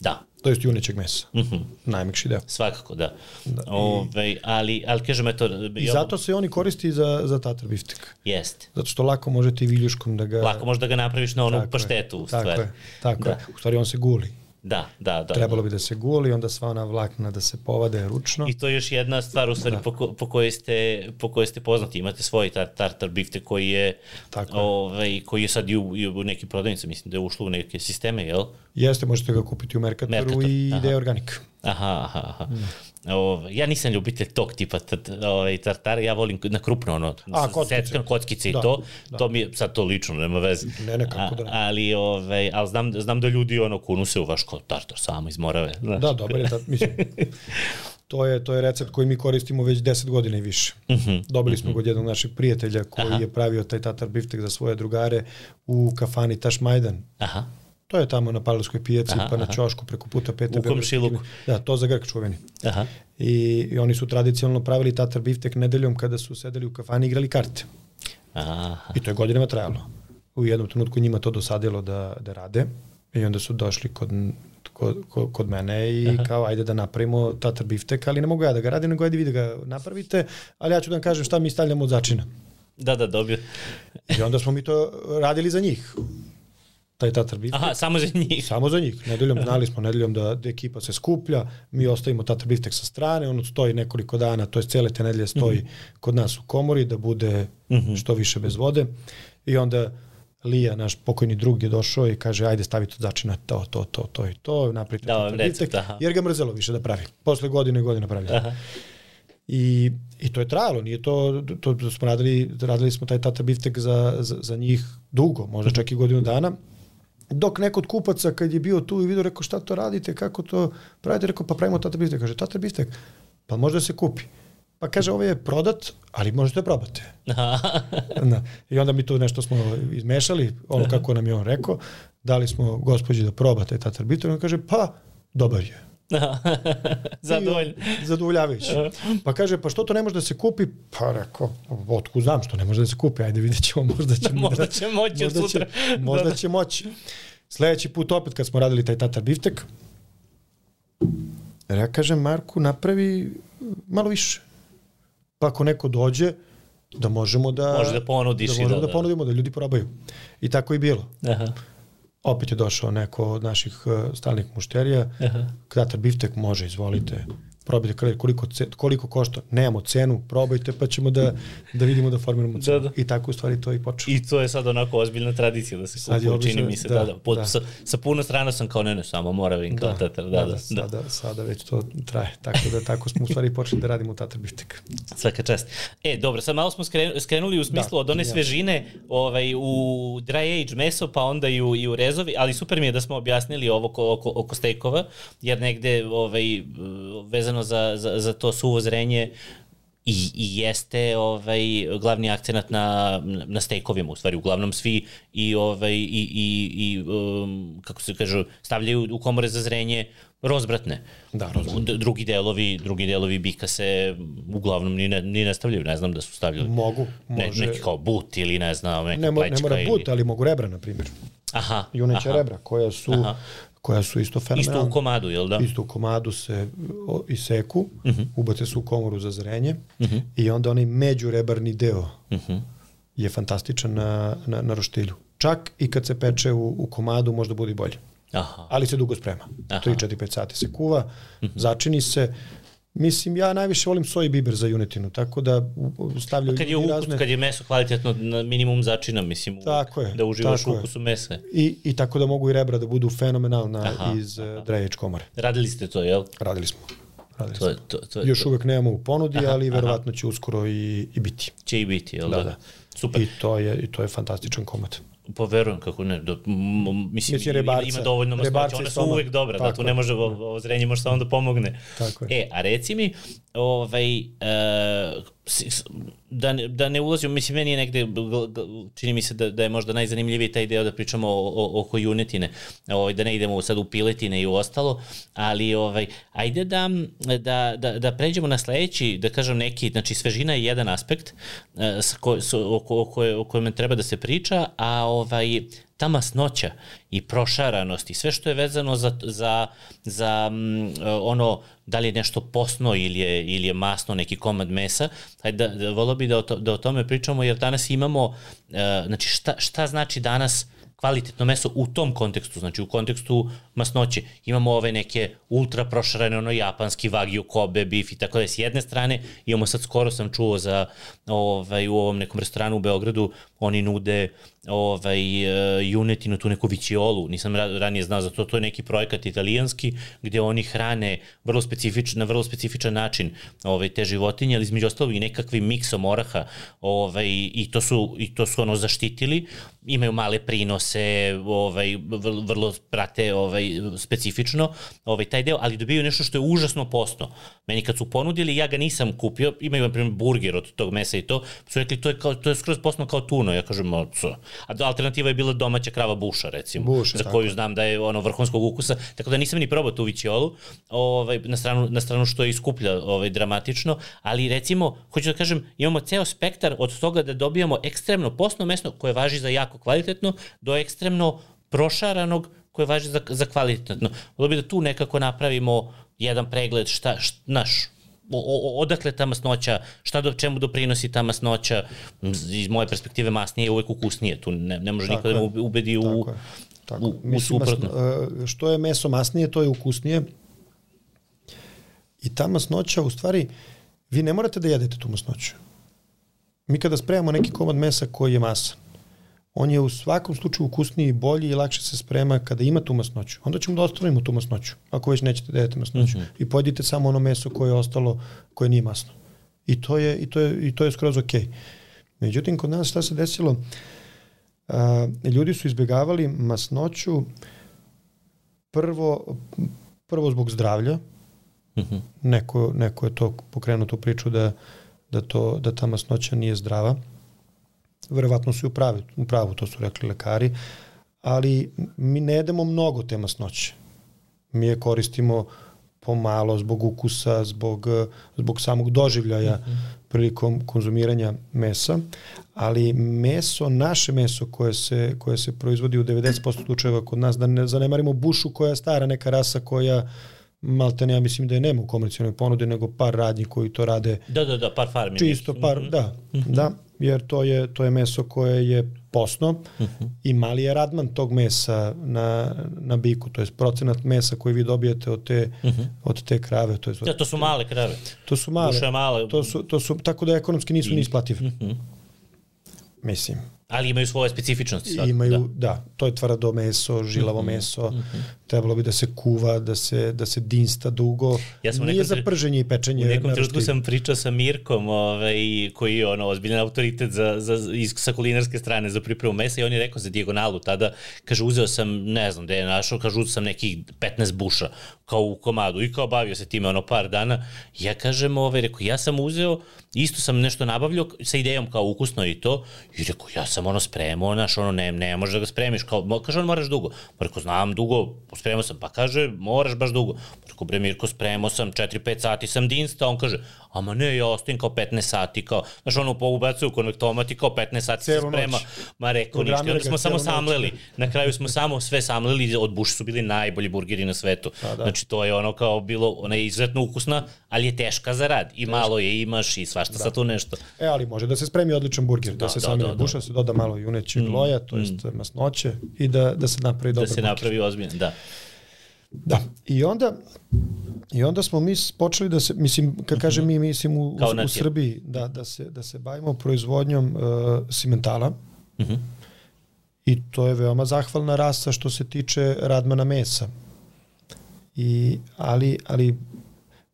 Da, To jest junećeg mesa. Mhm. Najmekši deo. svakako, da. da Ove, ali, ali kažem, eto... I zato se oni koristi za, za tatar biftek. Jeste. Zato što lako možete i viljuškom da ga... Lako možeš da ga napraviš na onu Tako je, paštetu, u Tako stvari. je, tako Da. je. U stvari on se guli. Da, da, da. Trebalo bi da se guli, onda sva ona vlakna da se povade ručno. I to je još jedna stvar u stvari da. po, ko, po, kojoj ste, po kojoj ste poznati. Imate svoj tar, tartar bifte koji je, Tako je. ovaj, koji je sad i u, i u nekim prodavnicama, mislim da je ušlo u neke sisteme, jel? Jeste, možete ga kupiti u Mercatoru Mercator, i aha. Ide Organic. Aha, aha, aha. Mm. Ove, ja nisam ljubitelj tog tipa ovaj, tartara, ja volim na krupno ono, A, kockice. Setkan, kockice i da, to, da. to mi je, sad to lično, nema veze. Ne, ne, kako da ne. Ali, ovaj, ali znam, znam da ljudi ono kunu se u vaš tartar samo iz Morave. Znači. Da, dobro je, da, mislim, to je, to je recept koji mi koristimo već 10 godina i više. Mhm, -huh, Dobili smo mhm. -huh. od jednog našeg prijatelja koji Aha. je pravio taj tatar biftek za svoje drugare u kafani Taš Majdan. Aha To je tamo na Palovskoj pijaci, aha, pa na Ćošku preko puta Pete. U komšiluku. Da, to za Grk čuveni. Aha. I, I oni su tradicionalno pravili tatar biftek nedeljom kada su sedeli u kafani i igrali karte. Aha. I to je godinama trajalo. U jednom trenutku njima to dosadilo da, da rade i onda su došli kod, kod, kod mene i Aha. kao ajde da napravimo tatar biftek, ali ne mogu ja da ga radim, nego ajde vi da ga napravite, ali ja ću da vam kažem šta mi stavljamo od začina. Da, da, dobio. I onda smo mi to radili za njih taj tatar biftek. Aha, samo za njih. Samo za njih. Nedeljom znali smo nedeljom da, da ekipa se skuplja, mi ostavimo tatar biftek sa strane, on stoji nekoliko dana, to je cele te nedelje stoji mm -hmm. kod nas u komori da bude mm -hmm. što više bez vode. I onda Lija, naš pokojni drug je došao i kaže ajde stavite od začina to, to, to, to i to, napravite da, tatar biftek, jer ga mrzelo više da pravi. Posle godine i godine pravi. Aha. I, I to je trajalo, nije to, to, to smo radili, radili smo taj tata biftek za, za, za njih dugo, možda čak i godinu dana, Dok neko od kupaca kad je bio tu i vidio, rekao šta to radite, kako to pravite, rekao pa pravimo tata biftek. Kaže tata biftek, pa može da se kupi. Pa kaže ovo je prodat, ali možete probati. da. I onda mi tu nešto smo izmešali, ono kako nam je on rekao, dali smo gospođi da probate tatar biftek, on kaže pa dobar je. Zadovoljno. Zadovoljavajući. Pa kaže, pa što to ne može da se kupi? Pa rekao, otku znam što ne može da se kupi, ajde vidjet ćemo, možda će, možda će moći možda sutra. Će, možda da, da. će moći. Sledeći put opet kad smo radili taj tatar biftek, ja kažem Marku, napravi malo više. Pa ako neko dođe, da možemo da... Može da ponudiš da, možemo da, da, da ponudimo, da ljudi probaju. I tako i bilo. Aha opet je došao neko od naših uh, stalnih mušterija, Aha. kratar biftek može, izvolite, probajte koliko, koliko košta, nemamo cenu, probajte pa ćemo da, da vidimo da formiramo cenu. Da, da. I tako u stvari to i počelo. I to je sad onako ozbiljna tradicija da se kupuje, čini mi se, da, da, da. Pod, da. Sa, sa puno strana sam kao ne, ne, samo Moravin kao da, tatar, da, da, da, da. Sada, sada već to traje, tako da tako smo u stvari počeli da radimo tatar biftek. Svaka čast. E, dobro, sad malo smo skrenuli u smislu da, od one ja. svežine ovaj, u dry age meso, pa onda i u, i u rezovi, ali super mi je da smo objasnili ovo oko, oko, oko stejkova, jer negde ovaj, vezano vezano za, za, za to suvo zrenje i, i jeste ovaj glavni akcenat na na stejkovima u stvari uglavnom svi i ovaj i i i um, kako se kaže stavljaju u komore za zrenje rozbratne. Da, rozbratne. Drugi delovi, drugi delovi bika se uglavnom ni ne, ni ne stavljaju, ne znam da su stavljali. Mogu, može. Ne, neki kao but ili ne znam, neka ne, mo, ne mora but, ili... ali mogu rebra, na primjer. Aha. Juneća aha. rebra, koja su aha koja su isto fenomenalne. Isto u komadu, jel da? Isto u komadu se iseku, uh mhm. -huh. ubace se u komoru za zrenje uh mhm. -huh. i onda onaj međurebarni deo uh mhm. -huh. je fantastičan na, na, na roštilju. Čak i kad se peče u, u komadu možda bude bolje. Aha. Ali se dugo sprema. Aha. 3-4-5 sati se kuva, uh -huh. začini se, Mislim, ja najviše volim soj biber za junetinu, tako da stavljaju kad je ukus, razne... Kad je meso kvalitetno na minimum začina, mislim, tako je, da uživaš tako ukusu mesa. I, I tako da mogu i rebra da budu fenomenalna aha, iz aha. Drejeć komore. Radili ste to, jel? Radili smo. Radili to, to, to, Još to. uvek nemamo u ponudi, aha, ali verovatno će uskoro i, i biti. Će i biti, jel da? Da, da. Super. I to je, i to je fantastičan komad. Pa verujem kako ne, do, m, mislim, mislim rebarca, ima dovoljno masnoća, ona su uvek dobra, da tu ne može, ovo zrenje može samo da pomogne. Tako je. E, a reci mi, ovaj, uh, da, ne, da ne ulazim, mislim, meni je negde, čini mi se da, da je možda najzanimljiviji taj deo da pričamo o, o, oko junetine, ovaj, da ne idemo sad u piletine i u ostalo, ali ovaj, ajde da, da, da, da pređemo na sledeći, da kažem neki, znači svežina je jedan aspekt uh, ko, so, o, o, o, o kojem treba da se priča, a ovaj, ta masnoća i prošaranost i sve što je vezano za, za, za um, ono da li je nešto posno ili je, ili je masno neki komad mesa, da, da volio bi da o, to, da o tome pričamo jer danas imamo, uh, znači šta, šta znači danas kvalitetno meso u tom kontekstu, znači u kontekstu masnoće. Imamo ove neke ultra prošarene, ono japanski wagyu, kobe, beef i tako da s jedne strane imamo sad skoro sam čuo za ovaj, u ovom nekom restoranu u Beogradu, oni nude ovaj, junetinu, tu neku viciolu, nisam ranije znao za to, to je neki projekat italijanski gde oni hrane vrlo specifičan, na vrlo specifičan način ovaj, te životinje, ali između ostalog i nekakvim miksom oraha ovaj, i, to su, i to su ono zaštitili, imaju male prinose, ovaj, vrlo, prate ovaj, specifično ovaj, taj deo, ali dobiju nešto što je užasno posno. Meni kad su ponudili, ja ga nisam kupio, imaju na primjer burger od tog mesa i to, su rekli to je, kao, to je skroz posno kao tuno, ja kažem, co? A alternativa je bila domaća krava buša, recimo, buša, za koju tako. znam da je ono vrhunskog ukusa, tako da nisam ni probao tu vićiolu, ovaj, na, stranu, na stranu što je iskuplja ovaj, dramatično, ali recimo, hoću da kažem, imamo ceo spektar od toga da dobijamo ekstremno posno meso koje važi za jako kvalitetno, do ekstremno prošaranog koje važi za, za kvalitetno. Bilo bi da tu nekako napravimo jedan pregled šta, šta naš, o, odakle ta masnoća, šta do čemu doprinosi ta masnoća, iz moje perspektive masnije je uvek ukusnije, tu ne, ne može nikada da me ubedi u, tako je. Tako. u, u suprotno. E, što je meso masnije, to je ukusnije. I ta masnoća, u stvari, vi ne morate da jedete tu masnoću. Mi kada spremamo neki komad mesa koji je masan, on je u svakom slučaju ukusniji, bolji i lakše se sprema kada ima tu masnoću. Onda ćemo da ostavimo tu masnoću, ako već nećete da jedete masnoću. Mm -hmm. I pojedite samo ono meso koje je ostalo, koje nije masno. I to je, i to je, i to je skroz okej. Okay. Međutim, kod nas šta se desilo? A, ljudi su izbjegavali masnoću prvo, prvo zbog zdravlja. Mm -hmm. neko, neko je to pokrenuo tu priču da, da, to, da ta masnoća nije zdrava verovatno su i u pravu, u pravu, to su rekli lekari, ali mi ne jedemo mnogo te masnoće. Mi je koristimo pomalo zbog ukusa, zbog, zbog samog doživljaja mm -hmm. prilikom konzumiranja mesa, ali meso, naše meso koje se, koje se proizvodi u 90% slučajeva kod nas, da ne zanemarimo bušu koja je stara neka rasa koja malte ne, ja mislim da je nema u komercijalnoj ponudi, nego par radnji koji to rade. Da, da, da, par farmi. Čisto par, mm -hmm. da, mm -hmm. da, jer to je, to je meso koje je posno uh mhm. -huh. i mali je radman tog mesa na, na biku, to je procenat mesa koji vi dobijete od te, uh mhm. -huh. od te krave. To, je, ja, to su male krave. To su male. Duše male. To su, to su, tako da ekonomski nisu ni isplative. Uh mhm. -huh. Mislim, Ali imaju svoje specifičnosti. Sad. Imaju, da. da, to je tvrdo meso, žilavo mm -hmm. meso, mm -hmm. Trebalo bi da se kuva, da se, da se dinsta dugo. Ja sam Nije za prženje i pečenje. U nekom trenutku sam pričao sa Mirkom, ovaj, koji je ono, ozbiljan autoritet za, za, iz, sa kulinarske strane za pripremu mesa i on je rekao za dijagonalu tada, kaže, uzeo sam, ne znam gde je našao, kaže, uzeo sam nekih 15 buša kao u komadu i kao bavio se time ono par dana. Ja kažem, ovaj, rekao, ja sam uzeo, isto sam nešto nabavljao sa idejom kao ukusno i to i rekao, ja sam ono spremao, znaš, ono, ne, ne možeš da ga spremiš, kao, kaže, on moraš dugo. Pa rekao, znam dugo, spremao sam, pa kaže, moraš baš dugo. Rekao, bre, Mirko, spremao sam, 4-5 sati sam dinsta, on kaže, ama ne, ja ostavim kao 15 sati, kao, znaš, ono, ubacuju konektomat i kao 15 sati Cijelu se sprema. Noć. Ma rekao, ništa, onda smo samo samleli. Na kraju smo samo sve samleli, od buša su bili najbolji burgeri na svetu. Pa, da. Znači, to je ono kao bilo, ona je izuzetno ukusna, ali je teška za rad. I Teška. malo je imaš i svašta da. sa tu nešto. E, ali može da se spremi odličan burger, da, da se da, sami da, da, buša, se doda malo junećeg mm, loja, to jest mm. masnoće i da, da se napravi da dobar Da se napravi ozbiljno, da. Da, i onda, i onda smo mi počeli da se, mislim, kad kažem mi, mislim u, u, u Srbiji, da, da, se, da se bavimo proizvodnjom uh, simentala, uh mhm. -huh. i to je veoma zahvalna rasa što se tiče radmana mesa. I, ali, ali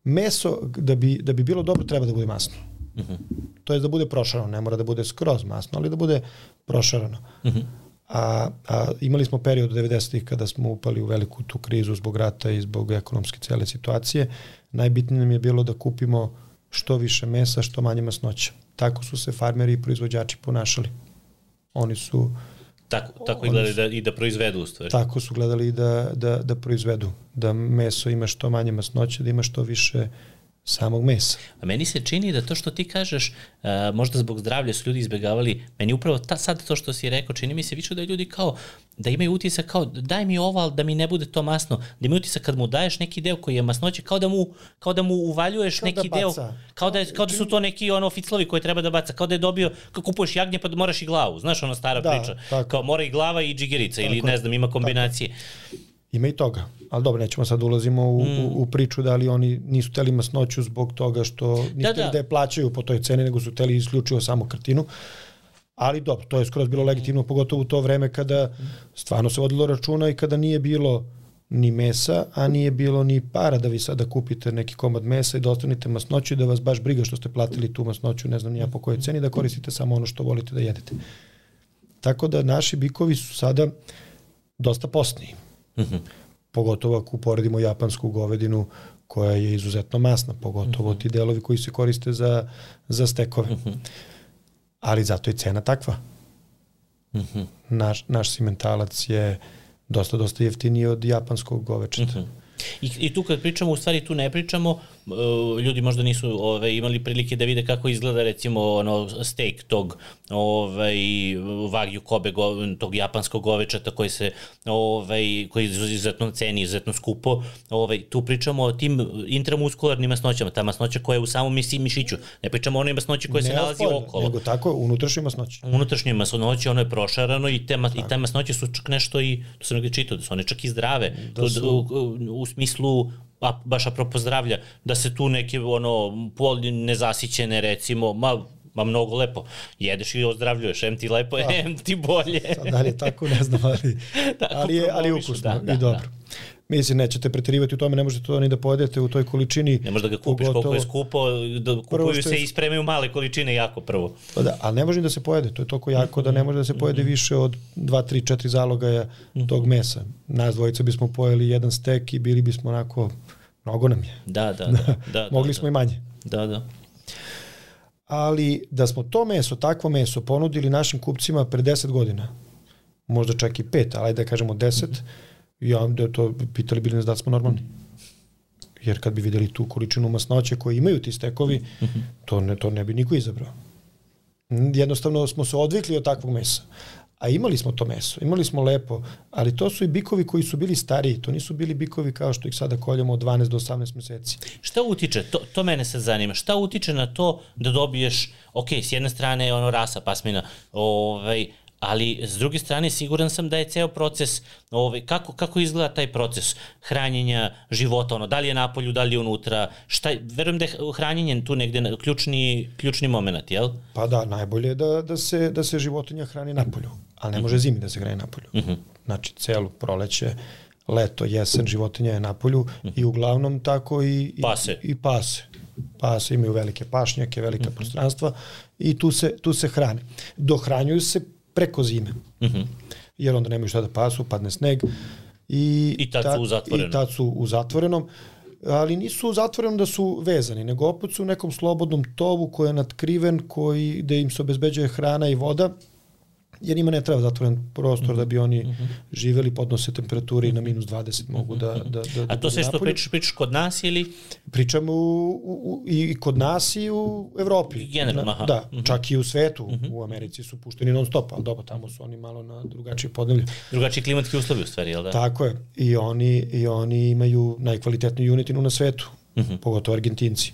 meso, da bi, da bi bilo dobro, treba da bude masno. Uh mhm. -huh. To je da bude prošarano, ne mora da bude skroz masno, ali da bude prošarano. Uh mhm. -huh. A, a imali smo period 90-ih kada smo upali u veliku tu krizu zbog rata i zbog ekonomske cele situacije. Najbitnije nam je bilo da kupimo što više mesa, što manje masnoća. Tako su se farmeri i proizvođači ponašali. Oni su... Tako, tako i gledali da, i da proizvedu u stvari. Tako su gledali da, da, da proizvedu. Da meso ima što manje masnoće, da ima što više samog mesa. A meni se čini da to što ti kažeš, uh, možda zbog zdravlja su ljudi izbegavali, meni upravo ta, sad to što si rekao, čini mi se više da ljudi kao, da imaju utisak kao, daj mi ovo, ali da mi ne bude to masno, da imaju utisak kad mu daješ neki deo koji je masnoće, kao da mu, kao da mu uvaljuješ kao da neki da deo, kao da, je, kao da su to neki ono ficlovi koje treba da baca, kao da je dobio, kao kupuješ jagnje pa da moraš i glavu, znaš ona stara da, priča, tako. kao mora i glava i džigerica tako, ili ne znam, ima kombinacije. Tako. Ima i toga. Ali dobro, nećemo sad ulazimo u, mm. u, u priču da li oni nisu teli masnoću zbog toga što nisu da, da. da je plaćaju po toj ceni, nego su teli isključivo samo kartinu. Ali dobro, to je skoro bilo legitimno, pogotovo u to vreme kada stvarno se vodilo računa i kada nije bilo ni mesa, a nije bilo ni para da vi sada kupite neki komad mesa i da ostanite masnoću i da vas baš briga što ste platili tu masnoću, ne znam nija po kojoj ceni, da koristite samo ono što volite da jedete. Tako da naši bikovi su sada dosta postniji. Mm -hmm. Pogotovo ako uporedimo japansku govedinu koja je izuzetno masna, pogotovo mm -hmm. ti delovi koji se koriste za, za stekove. Mm -hmm. Ali zato je cena takva. Mm -hmm. naš, naš simentalac je dosta, dosta jeftiniji od japanskog govečeta. Mm -hmm. I, I tu kad pričamo, u stvari tu ne pričamo ljudi možda nisu ove, imali prilike da vide kako izgleda recimo ono steak tog ovaj Wagyu Kobe go, tog japanskog govečeta koji se ovaj koji izuzetno ceni, izuzetno skupo. Ovaj tu pričamo o tim intramuskularnim masnoćama, ta masnoća koja je u samom misi mišiću. Ne pričamo o onoj masnoći koja ne se nalazi ofolj, okolo. Nego tako unutrašnje masnoće. Unutrašnje masnoće, ono je prošarano i te i te masnoće su čak nešto i to sam negde čitao da su one čak i zdrave. Da su... u, u, u smislu a, baš apropo zdravlja, da se tu neke ono, pol nezasićene recimo, ma ma mnogo lepo. Jedeš i ozdravljuješ, em ti lepo, da. em ti bolje. Sad da li je tako, ne znam, ali, ali, je, ali je ukusno da, da, i dobro. Da. Mislim, nećete preterivati u tome, ne možete to ni da pojedete u toj količini. Ne možeš da ga kupiš pogotovo, koliko je skupo, da kupuju se i spremaju male količine jako prvo. Pa da, ali ne može da se pojede, to je toliko jako da ne može da se pojede mhm. više od 2, 3, 4 zalogaja tog mesa. Nas dvojica bismo pojeli jedan stek i bili bismo onako Mnogo nam je. Da, da, da. da Mogli da, smo da. i manje. Da, da. Ali da smo to meso, takvo meso, ponudili našim kupcima pre 10 godina, možda čak i 5, ali da kažemo 10, mm -hmm. Ja da to pitali bili nas da smo normalni. Jer kad bi videli tu količinu masnoće koje imaju ti stekovi, to, ne, to ne bi niko izabrao. Jednostavno smo se odvikli od takvog mesa a imali smo to meso, imali smo lepo, ali to su i bikovi koji su bili stariji, to nisu bili bikovi kao što ih sada koljemo od 12 do 18 meseci. Šta utiče, to, to mene sad zanima, šta utiče na to da dobiješ, ok, s jedne strane je ono rasa pasmina, ovaj, ali s druge strane siguran sam da je ceo proces, ovaj, kako, kako izgleda taj proces hranjenja života, ono, da li je napolju, da li je unutra, šta, verujem da je hranjenje tu negde ključni, ključni moment, jel? Pa da, najbolje je da, da, se, da se životinja hrani napolju, ali ne može mhm. zimi da se hrani napolju. Uh mhm. -huh. Znači, celu proleće, leto, jesen, životinja je napolju uh -huh. i uglavnom tako i, i, pase. i pase. Pase imaju velike pašnjake, velike uh mhm. -huh. prostranstva i tu se, tu se hrane. Dohranjuju se preko zime. Mm -hmm. Jer onda nemaju šta da pasu, padne sneg. I, I tad, tad su u zatvorenom. I tad su u zatvorenom ali nisu u zatvorenom da su vezani, nego opet su u nekom slobodnom tovu koji je nadkriven, koji, gde im se obezbeđuje hrana i voda jer ima ne treba zatvoren prostor mm -hmm. da bi oni mm -hmm. živeli, podnose temperature i na minus 20 mogu da... da, da, da A to sve što pričaš, pričaš kod nas ili? Pričam u, u, i kod nas i u Evropi. Generalno, aha. Da, mm -hmm. čak i u svetu. Mm -hmm. U Americi su pušteni non stop, ali dobro, tamo su oni malo na drugačije podnevlje. Drugačiji klimatski uslovi u stvari, jel da? Tako je. I oni, i oni imaju najkvalitetniju unitinu na svetu, mm -hmm. pogotovo Argentinci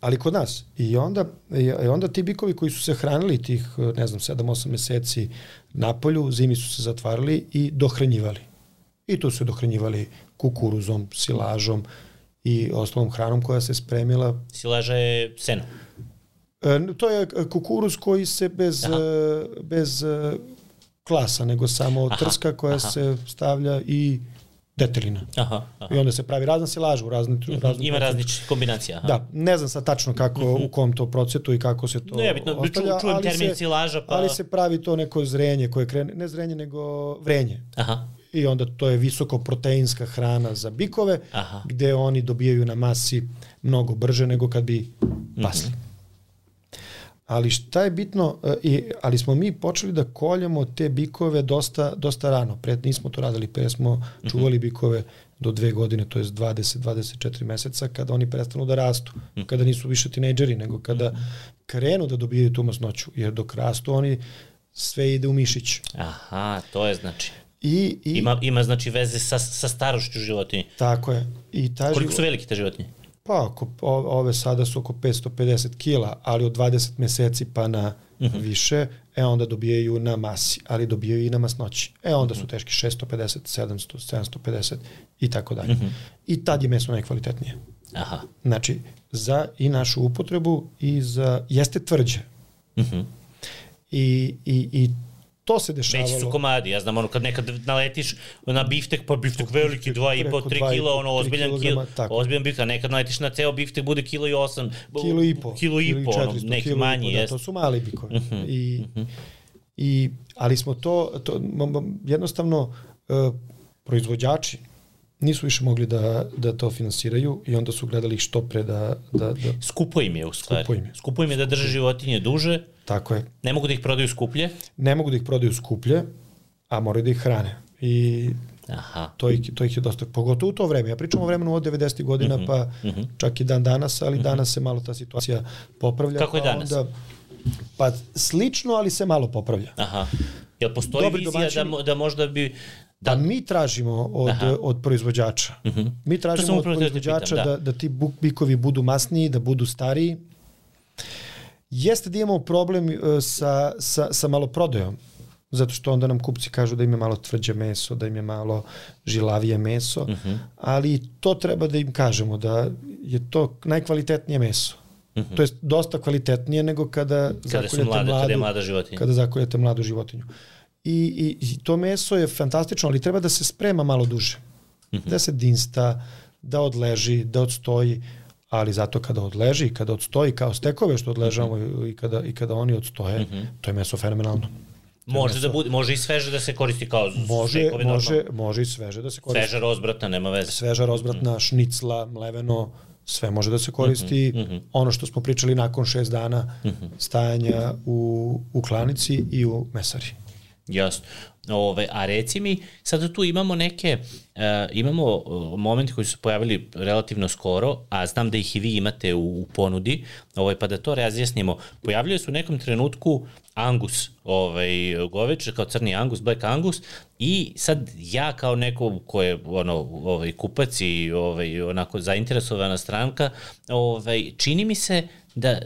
ali kod nas. I onda, I onda ti bikovi koji su se hranili tih, ne znam, 7-8 meseci na polju, zimi su se zatvarali i dohranjivali. I tu su dohranjivali kukuruzom, silažom i osnovnom hranom koja se spremila. Silaža je seno? E, to je kukuruz koji se bez, Aha. bez klasa, nego samo aha, trska koja aha. se stavlja i detelina. Aha, aha. I onda se pravi razna silaža u razni, uh -huh. Ima različitih kombinacija. Aha. Da, ne znam sad tačno kako, mhm. -huh. u kom to procetu i kako se to ne, bitno, ostavlja. Čujem termin se, silaža. Pa... Ali se pravi to neko zrenje koje krene, ne zrenje nego vrenje. Aha. I onda to je visoko proteinska hrana za bikove, Aha. gde oni dobijaju na masi mnogo brže nego kad bi pasli. Uh mhm. Ali šta je bitno, e, i, ali smo mi počeli da koljemo te bikove dosta, dosta rano. Pred nismo to radili, pre smo mhm. čuvali bikove do dve godine, to je 20-24 meseca, kada oni prestanu da rastu, kada nisu više tinejdžeri, nego kada krenu da dobijaju tu masnoću, jer dok rastu oni sve ide u mišić. Aha, to je znači. I, i, Ima, ima znači veze sa, sa starošću životinje. Tako je. I ta Koliko živo- su velike te životinje? Pa, oko, ove sada su oko 550 kila, ali od 20 meseci pa na Mhm. više, e onda dobijaju na masi, ali dobijaju i na masnoći. E onda Mhm. su teški 650, 700, 750 i tako dalje. Mhm. I tad je meso najkvalitetnije. Aha. Znači, za i našu upotrebu i za, jeste tvrđe. Mhm. I, i, i to se dešavalo. Veći su komadi, ja znam ono kad nekad naletiš na biftek, pa biftek veliki, 2,5, Preko 3 dva i kila, po, ono ozbiljan kilo, ozbiljan biftek, a nekad naletiš na ceo biftek bude kilo i 8, kilo i po. kilo i po, ono, 400, neki kilo manji, da. To su mali bikovi. Mhm, I, i, ali smo to, to jednostavno uh, proizvođači nisu više mogli da, da to finansiraju i onda su gledali što pre da, da, da Skupo im je u stvari. Skupo im je. Skupo im je da drže životinje duže, tako je. ne mogu da ih prodaju skuplje. Ne mogu da ih prodaju skuplje, a moraju da ih hrane. I Aha. to ih, to ih je dosta, pogotovo u to vreme. Ja pričam o vremenu od 90. godina, Mhm, pa čak i dan danas, ali danas se malo ta situacija popravlja. Kako je pa danas? Onda, pa slično, ali se malo popravlja. Aha. Jel postoji Dobri vizija domaćini- da, mo- da možda bi... Da Da, mi tražimo od, Aha. od proizvođača. Mi To sam tražimo od da proizvođača da, da. da ti buk, bikovi budu masniji, da budu stariji. Jeste da imamo problem e, sa, sa, sa maloprodajom, zato što onda nam kupci kažu da im je malo tvrđe meso, da im je malo žilavije meso, Mhm. ali to treba da im kažemo, da je to najkvalitetnije meso. To je dosta kvalitetnije nego kada, kada zakoljete mlade, mladu, kada je mlada životinja. kada zakoljete mladu životinju. I, i, I to meso je fantastično, ali treba da se sprema malo duže. Mhm. Da se dinsta, da odleži, da odstoji, ali zato kada odleži kada odstoji kao stekove što odležamo Mhm. i, kada, i kada oni odstoje, to je meso fenomenalno. Može da bude, može i sveže da se koristi kao Može, stekovi može, normalno. može i sveže da se koristi. Sveža rozbrata, nema veze. Sveža rozvratna, šnicla, mleveno, sve može da se koristi. Mhm, Ono što smo pričali nakon šest dana stajanja u, u klanici i u mesari. Jasno. Ove, a reci mi, sad tu imamo neke, uh, imamo uh, momenti koji su pojavili relativno skoro, a znam da ih i vi imate u, u ponudi, ovaj, pa da to razjasnimo. Pojavljaju se u nekom trenutku Angus, ovaj, goveč, kao crni Angus, Black Angus, i sad ja kao neko ko je ono, ovaj, kupac i ovaj, onako zainteresovana stranka, ovaj, čini mi se da,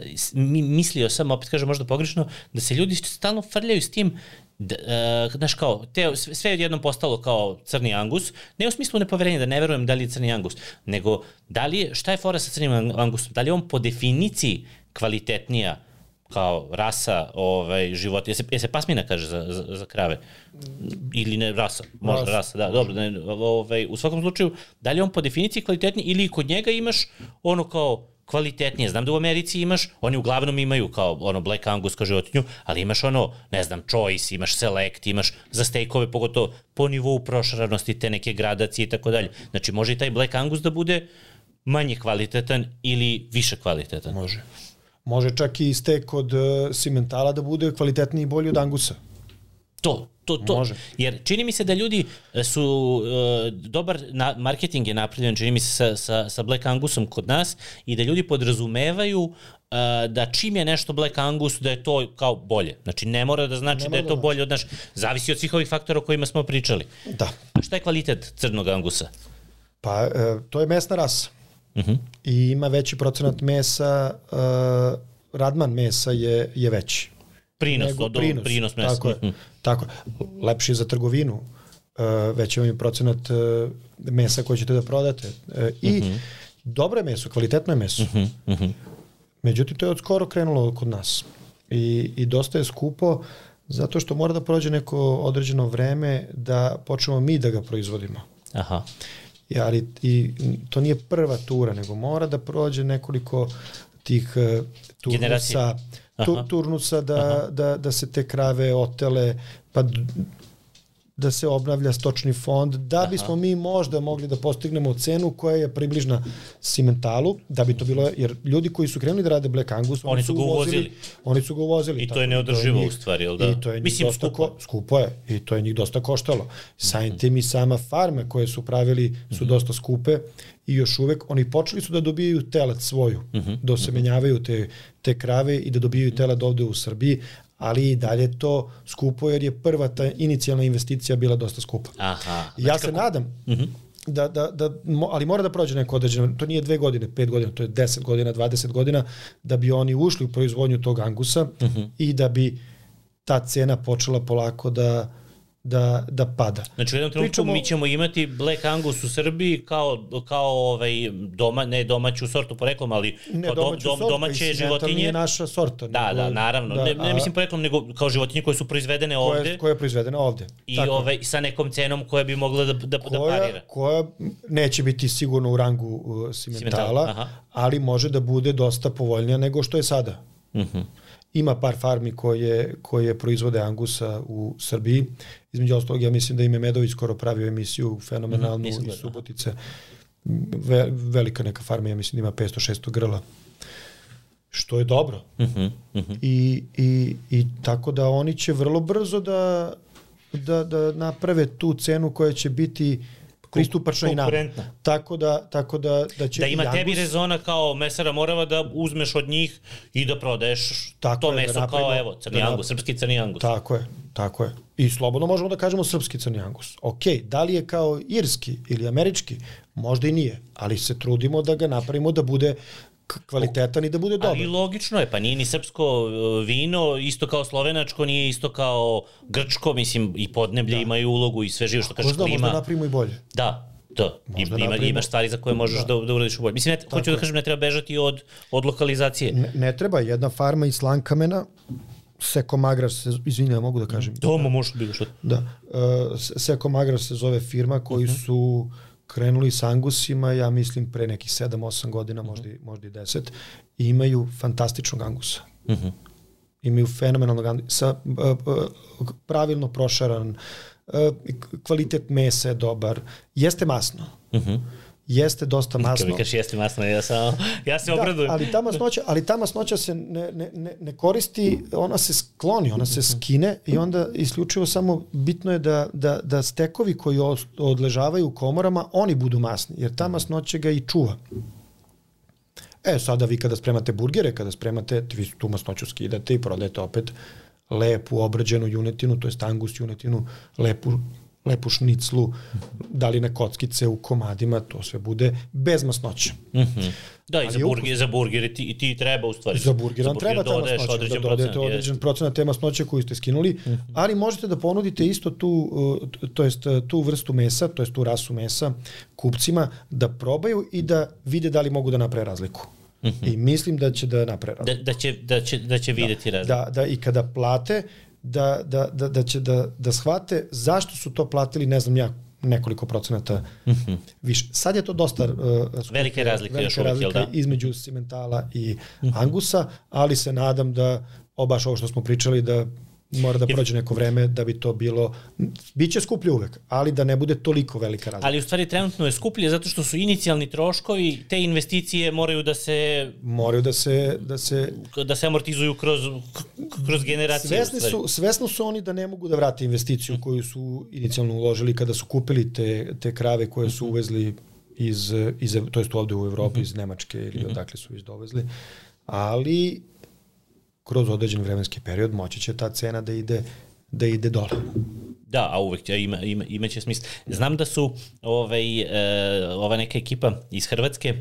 mislio sam, opet kažem možda pogrešno, da se ljudi stalno frljaju s tim uh, znaš kao, te, sve je odjednom postalo kao crni angus, ne u smislu nepoverenja, da ne verujem da li je crni angus, nego da li je, šta je fora sa crnim ang- angusom, da li je on po definiciji kvalitetnija kao rasa ovaj, života, je se, je se pasmina kaže za, za, za krave? Ili ne, rasa, možda Rasa. rasa, da, dobro, ne, ovaj, u svakom slučaju, da li je on po definiciji kvalitetniji ili kod njega imaš ono kao kvalitetnije. Znam da u Americi imaš, oni uglavnom imaju kao ono Black Angus kao životinju, ali imaš ono, ne znam, choice, imaš select, imaš za stejkove, pogotovo po nivou prošaranosti, te neke gradacije i tako dalje. Znači, može i taj Black Angus da bude manje kvalitetan ili više kvalitetan. Može. Može čak i stek od uh, simentala da bude kvalitetniji i bolji od angusa. To, to, to. Može. Jer čini mi se da ljudi e, su, uh, dobar na, marketing je napravljen, čini mi se sa, sa, sa Black Angusom kod nas i da ljudi podrazumevaju uh, da čim je nešto Black Angus da je to kao bolje. Znači ne mora da znači Ne da je mora to da bolje od naš, zavisi od svih ovih faktora o kojima smo pričali. Da. A šta je kvalitet crnog Angusa? Pa e, to je mesna rasa. Uh -huh. I ima veći procenat mesa, e, radman mesa je, je veći. Prinos, nego od, prinos, prinos mesa. Tako je. Mhm. Tako. Lepši je za trgovinu. Uh, veći vam je procenat uh, mesa koje ćete da prodate. Uh, I Mhm. dobro je meso, kvalitetno je meso. Međutim, to je od skoro krenulo kod nas. I, I dosta je skupo zato što mora da prođe neko određeno vreme da počnemo mi da ga proizvodimo. Aha. I, ali i, to nije prva tura, nego mora da prođe nekoliko tih uh, Generacije. Tu, turnusa da, da, da se te krave otele, pa da se obnavlja stočni fond, da Aha. bismo mi možda mogli da postignemo cenu koja je približna simentalu, da bi to bilo, jer ljudi koji su krenuli da rade Black Angus, oni, oni su ga uvozili. Oni su ga uvozili. I to je neodrživo u stvari, jel da? I to je Mislim, dosta skupo. Ko, skupo je, i to je njih dosta koštalo. Sajim tim i sama farme koje su pravili su mhm. dosta skupe i još uvek oni počeli su da dobijaju telad svoju, mhm. -huh, da osemenjavaju te, te krave i da dobijaju telad ovde u Srbiji, ali i dalje to skupo jer je prva ta inicijalna investicija bila dosta skupa. Aha. Znači ja se kako... nadam uh mhm. -huh. da, da, da, ali mora da prođe neko određeno, to nije dve godine, pet godina, to je deset godina, dvadeset godina, da bi oni ušli u proizvodnju tog angusa uh mhm. -huh. i da bi ta cena počela polako da da, da pada. Znači u jednom trenutku Pričamo... mi ćemo imati Black Angus u Srbiji kao, kao ovaj doma, ne domaću sortu poreklom, ali ne, kao dom, dom, domaće životinje. Nije naša sorta. Da, nego, da, naravno. Da, ne, ne mislim poreklom, nego kao životinje koje su proizvedene koje, ovde. Koje je proizvedene ovde. I Tako. ovaj, sa nekom cenom koja bi mogla da, da, da koja, da parira. Koja neće biti sigurno u rangu uh, simentala, Simental, ali može da bude dosta povoljnija nego što je sada. Mhm. Uh -huh. Ima par farmi koje, koje proizvode angusa u Srbiji. Između ostalog, ja mislim da ime Medović skoro pravio emisiju fenomenalnu mm, iz. Subotice. Ve, velika neka farma, ja mislim da ima 500-600 grla. Što je dobro. Mm -hmm, mm -hmm. I, i, I tako da oni će vrlo brzo da, da, da naprave tu cenu koja će biti uh, pristupačna i nama. Tako da, tako da, da će Da ima Jangus, tebi rezona kao mesara Morava da uzmeš od njih i da prodaješ tako to je, da meso da kao evo, crni da angus, srpski crni angus. Tako je, tako je. I slobodno možemo da kažemo srpski crni angus. Ok, da li je kao irski ili američki? Možda i nije, ali se trudimo da ga napravimo da bude kvalitetan i da bude dobar. Ali logično je, pa nije ni srpsko uh, vino, isto kao slovenačko, nije isto kao grčko, mislim, i podneblje da. imaju ulogu i sve živo što kažeš klima. Možda napravimo i bolje. Da, Da, Možda ima, napravimo... imaš stvari za koje možeš da, da, da uradiš u bolje. Mislim, ne, hoću da kažem, ne treba bežati od, od lokalizacije. Ne, ne treba, jedna farma iz Slankamena, Seko Magrar se, izvinjam, ja mogu da kažem. Domo može bilo što. Da, uh, Seko Magrar se zove firma koji uh mhm. -huh. su krenuli s angusima, ja mislim pre nekih 7-8 godina, možda, uh -huh. možda i 10, i imaju fantastičnog angusa. Uh -huh. Imaju fenomenalnog angusa, sa, uh, pravilno prošaran, uh, kvalitet mesa je dobar, jeste masno. Uh -huh jeste dosta masno. Kad mi kažeš jeste masno, ja, sam, ja se da, obradujem. ali ta masnoća, ali ta masnoća se ne, ne, ne, ne koristi, ona se skloni, ona se skine i onda isključivo samo bitno je da, da, da stekovi koji odležavaju u komorama, oni budu masni, jer ta masnoća ga i čuva. E, sada vi kada spremate burgere, kada spremate, vi tu masnoću skidate i prodajete opet lepu obrađenu junetinu, to je angus junetinu, lepu lepu šniclu, da li na kockice u komadima, to sve bude bez masnoća. Mm -hmm. Da, i za, burger, za burgere ti, ti treba u stvari. Za burger vam treba ta masnoća, određen da dodajete određen procenat te masnoće koju ste skinuli, mm -hmm. ali možete da ponudite isto tu, uh, to jest uh, tu vrstu mesa, to jest tu rasu mesa kupcima da probaju i da vide da li mogu da naprave razliku. Mm -hmm. I mislim da će da naprave razliku. Da, da, će, da, će, da će videti da, razliku. Da, da, i kada plate, da, da, da, da će da, da shvate zašto su to platili, ne znam ja, nekoliko procenata mm -hmm. više. Sad je to dosta uh, velike razlike velike još razlike uvijek, da? između simentala i mm -hmm. angusa, ali se nadam da obaš ovo što smo pričali da mora da prođe neko vreme da bi to bilo, biće skuplje uvek, ali da ne bude toliko velika razlika. Ali u stvari trenutno je skuplje zato što su inicijalni troškovi, te investicije moraju da se... Moraju da se... Da se, da se amortizuju kroz, kroz generacije. Svesni su, svesno su oni da ne mogu da vrate investiciju koju su inicijalno uložili kada su kupili te, te krave koje su uvezli iz, iz to jest ovde u Evropi, iz Nemačke ili odakle su iz dovezli, ali kroz određen vremenski period moći će ta cena da ide da ide dole. Da, a uvek će, ima, ima, imaće smisla. Znam da su ovaj, e, ova neka ekipa iz Hrvatske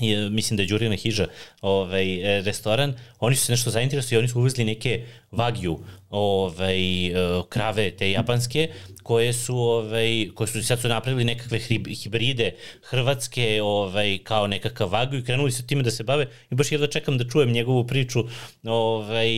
je, mislim da je Đurina Hiža ovaj, e, restoran, oni su se nešto zainteresovali, oni su uvezli neke Wagyu ovaj, e, krave te japanske koje su ovaj koje su sad su napravili nekakve hibride hrvatske ovaj kao nekakav vagu i krenuli su time da se bave. I baš jedva čekam da čujem njegovu priču ovaj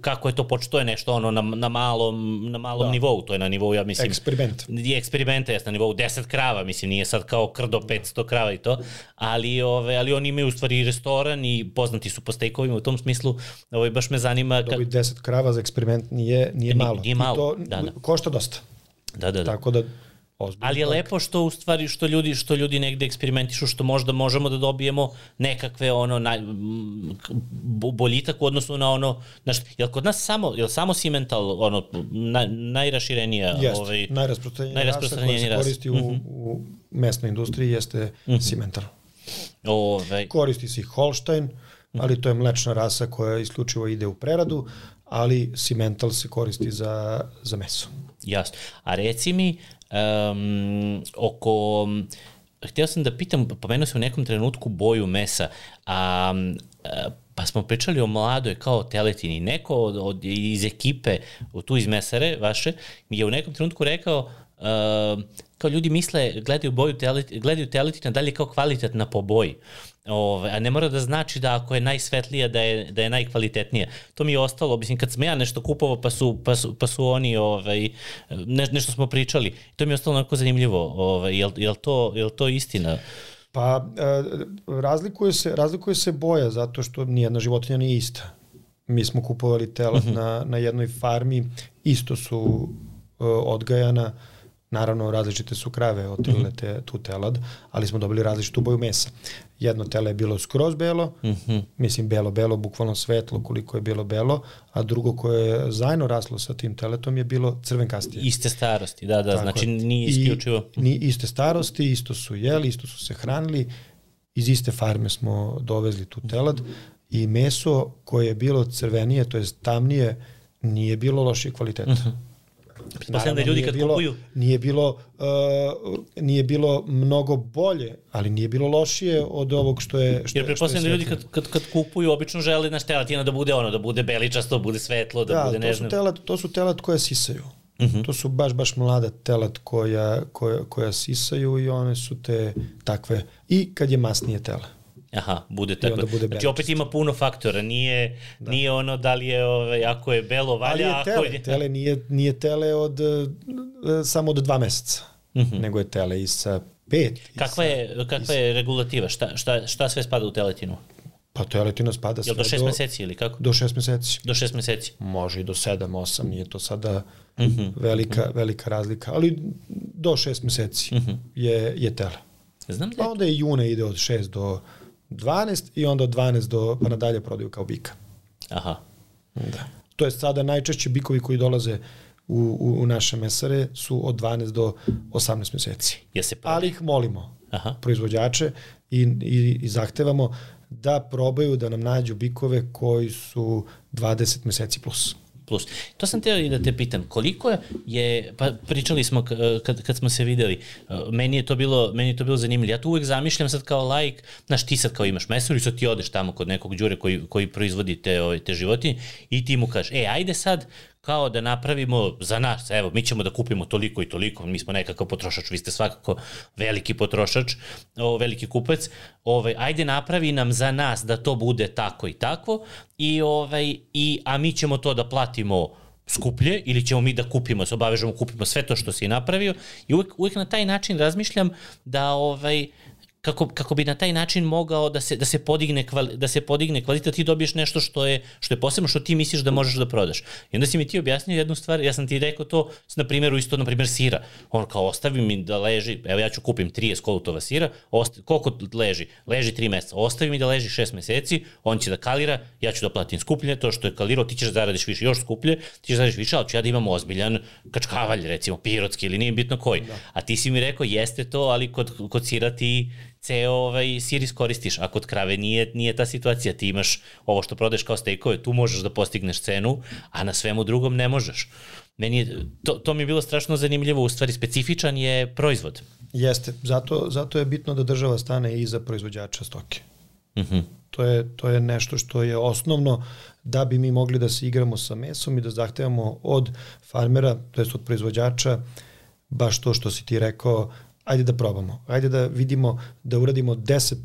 kako je to počelo je nešto ono na, na malom na malom da. nivou to je na nivou ja mislim eksperiment. je eksperiment je na nivou 10 krava mislim nije sad kao krdo 500 krava i to ali ovaj ali oni imaju u stvari restoran i poznati su po stejkovima u tom smislu. Ovaj baš me zanima kad 10 krava za eksperiment nije nije malo nije malo I to da, da. košta dosta Da, da, da. Tako da ozbiljno. Ali je lepo što u stvari što ljudi što ljudi negde eksperimentišu što možda možemo da dobijemo nekakve ono na, boljitak u odnosu na ono znaš jel kod nas samo jel samo Cimental ono na, najraširenija Jest, ovaj najrasprostranjenija, najrasprostranjenija rasa koristi u, Mhm. u mesnoj industriji jeste Cimental. ovaj Koristi se i Holstein, ali to je mlečna rasa koja isključivo ide u preradu, ali Cimental se koristi za, za meso. Jasno. A reci mi, um, oko... Htio sam da pitam, pomenuo sam u nekom trenutku boju mesa, a, a pa smo pričali o mladoj kao teletini. Neko od, od, iz ekipe, tu iz mesare vaše, mi je u nekom trenutku rekao uh, kao ljudi misle, gledaju boju telet, gledaju teletina dalje kao kvalitetna po boji. Ove, a ne mora da znači da ako je najsvetlija da je, da je najkvalitetnija. To mi je ostalo, mislim, kad sam ja nešto kupovao pa su, pa su, pa su oni, ovaj, ne, nešto smo pričali, to mi je ostalo onako zanimljivo. Ovaj, jel, jel, to, jel to istina? Pa e, razlikuje se, razlikuje se boja zato što nijedna životinja nije ista. Mi smo kupovali telad uh -huh. na, na jednoj farmi, isto su e, odgajana, naravno različite su krave otilile te, tu telad, ali smo dobili različitu boju mesa. Jedno tele je bilo skroz belo, uh -huh. mislim belo-belo, bukvalno svetlo koliko je bilo-belo, a drugo koje je zajedno raslo sa tim teletom je bilo crvenkastije. Iste starosti, da, da, Tako znači nije isključivo. I, ni iste starosti, isto su jeli, isto su se hranili, iz iste farme smo dovezli tu telad i meso koje je bilo crvenije, to je tamnije, nije bilo lošije kvaliteta. Uh -huh. Pretpostavljam da ljudi kad bilo, kupuju... Nije bilo, uh, nije bilo mnogo bolje, ali nije bilo lošije od ovog što je što Jer pretpostavljam da ljudi kad, kad, kad kupuju obično žele na telatina da bude ono, da bude beličasto, da bude svetlo, da, da bude nežno. Da, telat, to su telat koja sisaju. Uh -huh. To su baš, baš mlada telat koja, koja, koja sisaju i one su te takve. I kad je masnije tela. Aha, bude tako. Bude znači opet ima puno faktora, nije, da. nije ono da li je, ovaj, ako je belo valja, Ali je tele, ako je... tele nije, nije tele od, uh, samo od dva meseca, Mhm. -huh. nego je tele i sa pet. Kakva, sa, je, kakva je regulativa? Šta, šta, šta sve spada u teletinu? Pa teletina spada sve do... do šest meseci ili kako? Do šest meseci. Do šest meseci. Može i do sedam, osam, nije to sada uh -huh. velika, velika razlika, ali do šest meseci uh -huh. je, je tele. Znam da je... Pa onda je june ide od 6 do 12 i onda od 12 do, pa nadalje prodaju kao bika. Aha. Da. To je sada najčešće bikovi koji dolaze u, u, u naše mesare su od 12 do 18 meseci. Ja se Ali ih molimo, Aha. proizvođače, i, i, i zahtevamo da probaju da nam nađu bikove koji su 20 meseci plus plus. To sam teo i da te pitam, koliko je, pa pričali smo kad, kad smo se videli, meni je to bilo, meni je to bilo zanimljivo. Ja tu uvek zamišljam sad kao lajk, znaš, ti sad kao imaš mesor i sad ti odeš tamo kod nekog đure koji, koji proizvodi te, ove, te životinje i ti mu kažeš, e, ajde sad, kao da napravimo za nas, evo, mi ćemo da kupimo toliko i toliko, mi smo nekakav potrošač, vi ste svakako veliki potrošač, o, veliki kupac, ovaj, ajde napravi nam za nas da to bude tako i tako, i, ovaj, i, a mi ćemo to da platimo skuplje ili ćemo mi da kupimo, se obavežemo, kupimo sve to što si napravio i uvek, uvek na taj način razmišljam da ovaj, kako, kako bi na taj način mogao da se, da se, podigne, kvali, da se podigne kvalitet, ti dobiješ nešto što je, što je posebno, što ti misliš da možeš da prodaš. I onda si mi ti objasnio jednu stvar, ja sam ti rekao to na primjeru isto, na primjer sira. On kao ostavi mi da leži, evo ja ću kupim 30 kolutova sira, ostavi, koliko leži? Leži 3 meseca. Ostavi mi da leži 6 meseci, on će da kalira, ja ću da platim skuplje, to što je kalirao, ti ćeš da zaradiš više, još skuplje, ti ćeš da zaradiš više, ali ću ja da imam ozbiljan kačkavalj, recimo, pirotski ili nije bitno koji. Da. A ti si mi rekao, jeste to, ali kod, kod sira ti ceo ovaj sir iskoristiš, a kod krave nije, nije ta situacija, ti imaš ovo što prodeš kao stejkove, tu možeš da postigneš cenu, a na svemu drugom ne možeš. Meni je, to, to mi je bilo strašno zanimljivo, u stvari specifičan je proizvod. Jeste, zato, zato je bitno da država stane iza proizvođača stoke. Uh -huh. to, je, to je nešto što je osnovno da bi mi mogli da se igramo sa mesom i da zahtevamo od farmera, to jest od proizvođača, baš to što si ti rekao, ajde da probamo, ajde da vidimo, da uradimo 10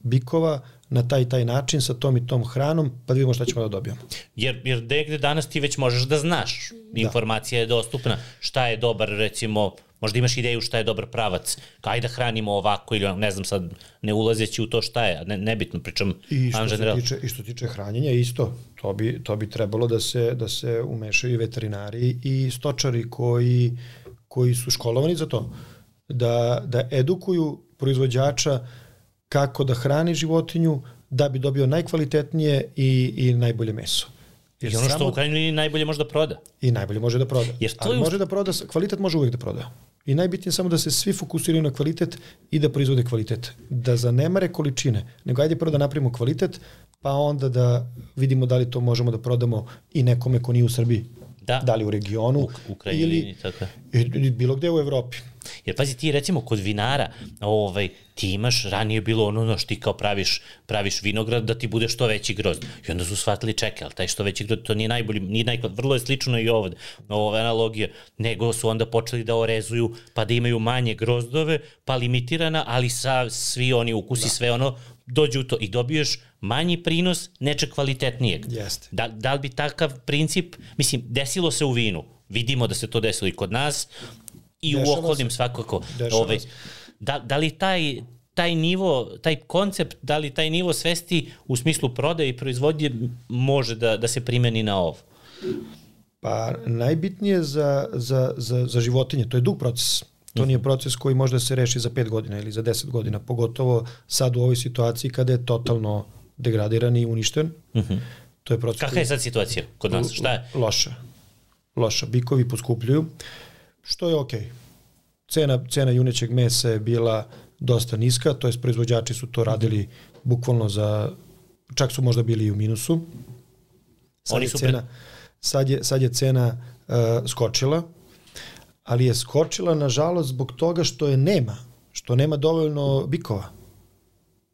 bikova na taj taj način sa tom i tom hranom, pa da vidimo šta ćemo da dobijemo. Jer, jer negde danas ti već možeš da znaš, informacija da. je dostupna, šta je dobar, recimo, možda imaš ideju šta je dobar pravac, kaj da hranimo ovako ili ne znam sad, ne ulazeći u to šta je, ne, nebitno, pričam I što, se tiče, I što tiče hranjenja, isto, to bi, to bi trebalo da se, da se umešaju veterinari i stočari koji koji su školovani za to, da, da edukuju proizvođača kako da hrani životinju da bi dobio najkvalitetnije i, i najbolje meso. Jer I ono što u krajnjoj liniji najbolje može da proda. I najbolje može da proda. Jer to Ali je... može da proda, kvalitet može uvijek da proda. I najbitnije je samo da se svi fokusiraju na kvalitet i da proizvode kvalitet. Da zanemare količine, nego ajde prvo da napravimo kvalitet, pa onda da vidimo da li to možemo da prodamo i nekome ko nije u Srbiji. Da. Da li u regionu u, u ili, tako. ili bilo gde u Evropi. Jer pazi ti recimo kod vinara, ovaj, ti imaš, ranije bilo ono, ono što ti kao praviš, praviš vinograd da ti bude što veći grozd. I onda su shvatili, čekaj, ali taj što veći grozd, to nije najbolji, nije najkvad, vrlo je slično i ovde, ova analogija, nego su onda počeli da orezuju, pa da imaju manje grozdove, pa limitirana, ali sa svi oni ukusi, da. sve ono, dođu u to i dobiješ manji prinos nečeg kvalitetnijeg. Jeste. Da, da li bi takav princip, mislim, desilo se u vinu, vidimo da se to desilo i kod nas, i Dešava u okolnim se. svakako. Dešava ovaj, da, da li taj, taj nivo, taj koncept, da li taj nivo svesti u smislu prodaje i proizvodnje može da, da se primeni na ovo? Pa najbitnije za, za, za, za životinje, to je dug proces. To nije proces koji može da se reši za 5 godina ili za 10 godina, pogotovo sad u ovoj situaciji kada je totalno degradiran i uništen. Uh mhm. -huh. To je proces Kakva je sad situacija kod nas? Šta je? Loša. Loša. Bikovi poskupljuju. Što je okej. Okay. Cena, cena junećeg mesa je bila dosta niska, to jest proizvođači su to radili bukvalno za, čak su možda bili i u minusu. Sad Oni su cena, pre... sad, je, sad je cena uh, skočila, ali je skočila nažalost zbog toga što je nema, što nema dovoljno bikova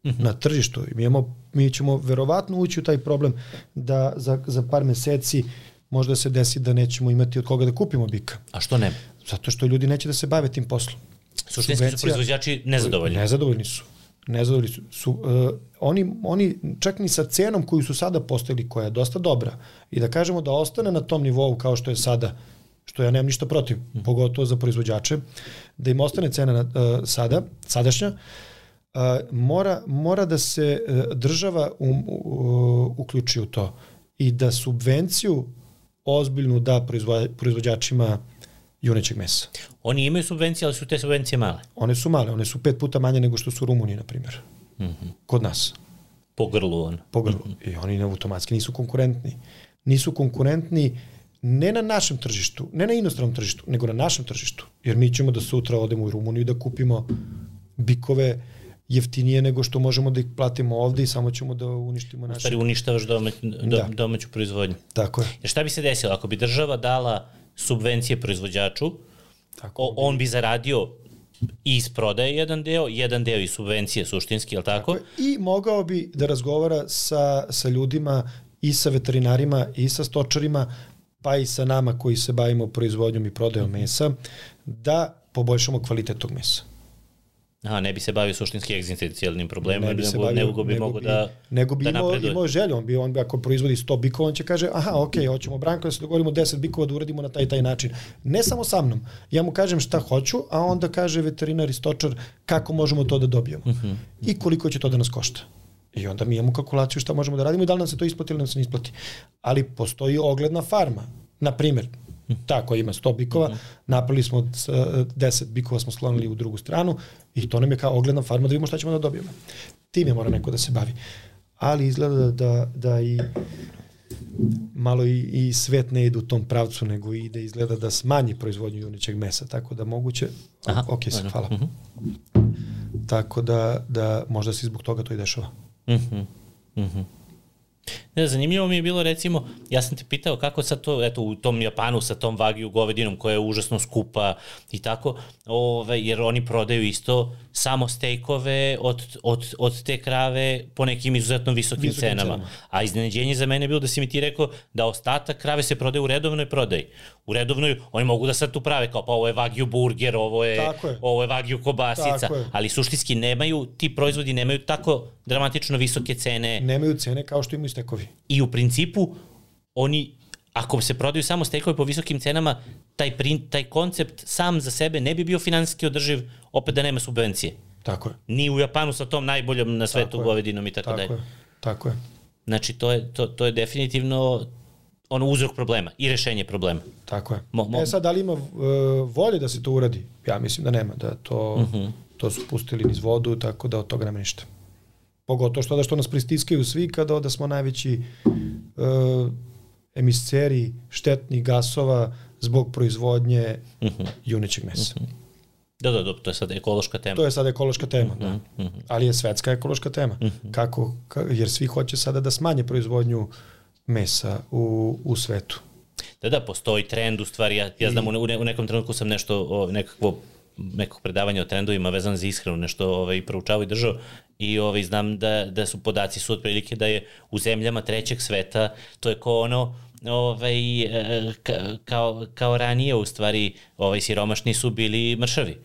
mm -hmm. na tržištu. Mi, imamo, mi ćemo verovatno ući u taj problem da za, za par meseci možda se desi da nećemo imati od koga da kupimo bika. A što ne? Zato što ljudi neće da se bave tim poslom. Suštinski su proizvođači nezadovoljni. Nezadovoljni su. Nezadovoljni su. su uh, oni, oni čak ni sa cenom koju su sada postavili, koja je dosta dobra, i da kažemo da ostane na tom nivou kao što je sada, što ja nemam ništa protiv, mm. pogotovo za proizvođače, da im ostane cena na, uh, sada, sadašnja, uh, mora, mora da se uh, država um, uh, uključi u to i da subvenciju ozbiljnu da proizvođačima junećeg mesa. Oni imaju subvencije, ali su te subvencije male? One su male, one su pet puta manje nego što su u Rumuniji, na primjer. Mm -hmm. Kod nas. Po grlu on. Po grlu. Mm -hmm. I oni automatski nisu konkurentni. Nisu konkurentni ne na našem tržištu, ne na inostranom tržištu, nego na našem tržištu. Jer mi ćemo da sutra odemo u Rumuniju da kupimo bikove jeftinije nego što možemo da ih platimo ovde i samo ćemo da uništimo naše... Stari, uništavaš domać, do, da. domaću proizvodnju. Tako je. Jer šta bi se desilo ako bi država dala subvencije proizvođaču, tako o, on bi zaradio i iz prodaje jedan deo, jedan deo i subvencije suštinski, je li tako? tako je. I mogao bi da razgovara sa, sa ljudima i sa veterinarima i sa stočarima, pa i sa nama koji se bavimo proizvodnjom i prodajom mesa, da poboljšamo kvalitet tog mesa. Aha, ne bi se bavio suštinski egzistencijalnim problemom, ne bi nego, bavio, nego bi mogo da Nego bi da imao, imao želju, on bi, on bi ako proizvodi 100 bikova, on će kaže, aha, ok, hoćemo Branko da se dogovorimo 10 bikova da uradimo na taj taj način. Ne samo sa mnom, ja mu kažem šta hoću, a onda kaže veterinar i stočar kako možemo to da dobijemo uh mhm. -huh. i koliko će to da nas košta. I onda mi imamo kalkulaciju šta možemo da radimo i da li nam se to isplati ili nam se ne isplati. Ali postoji ogledna farma. Na primer, tako ima 100 bikova, mm -hmm. napravili smo 10 bikova smo slonili u drugu stranu i to nam je kao ogledna farma da vidimo šta ćemo da dobijemo. Time mora neko da se bavi. Ali izgleda da, da, da i malo i, i svet ne ide u tom pravcu, nego ide izgleda da smanji proizvodnju juničeg mesa, tako da moguće... Aha, ok, sad, hvala. Mm -hmm. Tako da, da možda se zbog toga to i dešava. Mm -hmm. Mm. Ne, zanimljivo mi je bilo recimo, ja sam te pitao kako sad to, eto u tom Japanu sa tom vagiju govedinom koja je užasno skupa i tako, ove, jer oni prodaju isto samo stejkove od, od, od te krave po nekim izuzetno visokim, visokim cenama. cenama. A iznenađenje za mene je bilo da si mi ti rekao da ostatak krave se prodaje u redovnoj prodaji. U redovnoj, oni mogu da sad tu prave kao pa ovo je vagiju burger, ovo je, je. ovo je vagiju kobasica, je. ali suštinski nemaju, ti proizvodi nemaju tako dramatično visoke cene. Nemaju cene kao što imaju stekovi. I u principu oni ako se prodaju samo stekovi po visokim cenama, taj, print, taj koncept sam za sebe ne bi bio finansijski održiv opet da nema subvencije. Tako je. Ni u Japanu sa tom najboljom na svetu govedinom i tako, tako dalje. Je. Tako je. Znači, to je, to, to je definitivno ono uzrok problema i rešenje problema. Tako je. Mo, mo... E sad, da li ima uh, volje da se to uradi? Ja mislim da nema, da to, uh mhm. -huh. to su pustili niz vodu, tako da od toga nema ništa. Pogotovo što da što nas pristiskaju svi kada da smo najveći uh, emiseri štetnih gasova zbog proizvodnje uh mhm. -huh. junećeg mesa. Uh mhm. -huh. Da, da, da, to je sad ekološka tema. To je sad ekološka tema, uh -huh, da. -huh. Ali je svetska ekološka tema. Uh -huh. Kako, ka, jer svi hoće sada da smanje proizvodnju mesa u, u svetu. Da, da, postoji trend, u stvari, ja, ja znam, I... u, ne, u nekom trenutku sam nešto, o, nekakvo nekog predavanja o trendovima vezano za ishranu, nešto ovaj, proučavao i držao i ovaj, znam da, da su podaci su otprilike da je u zemljama trećeg sveta, to je kao ono, ovaj, e, kao, kao ranije u stvari ovaj, siromašni su bili mršavi.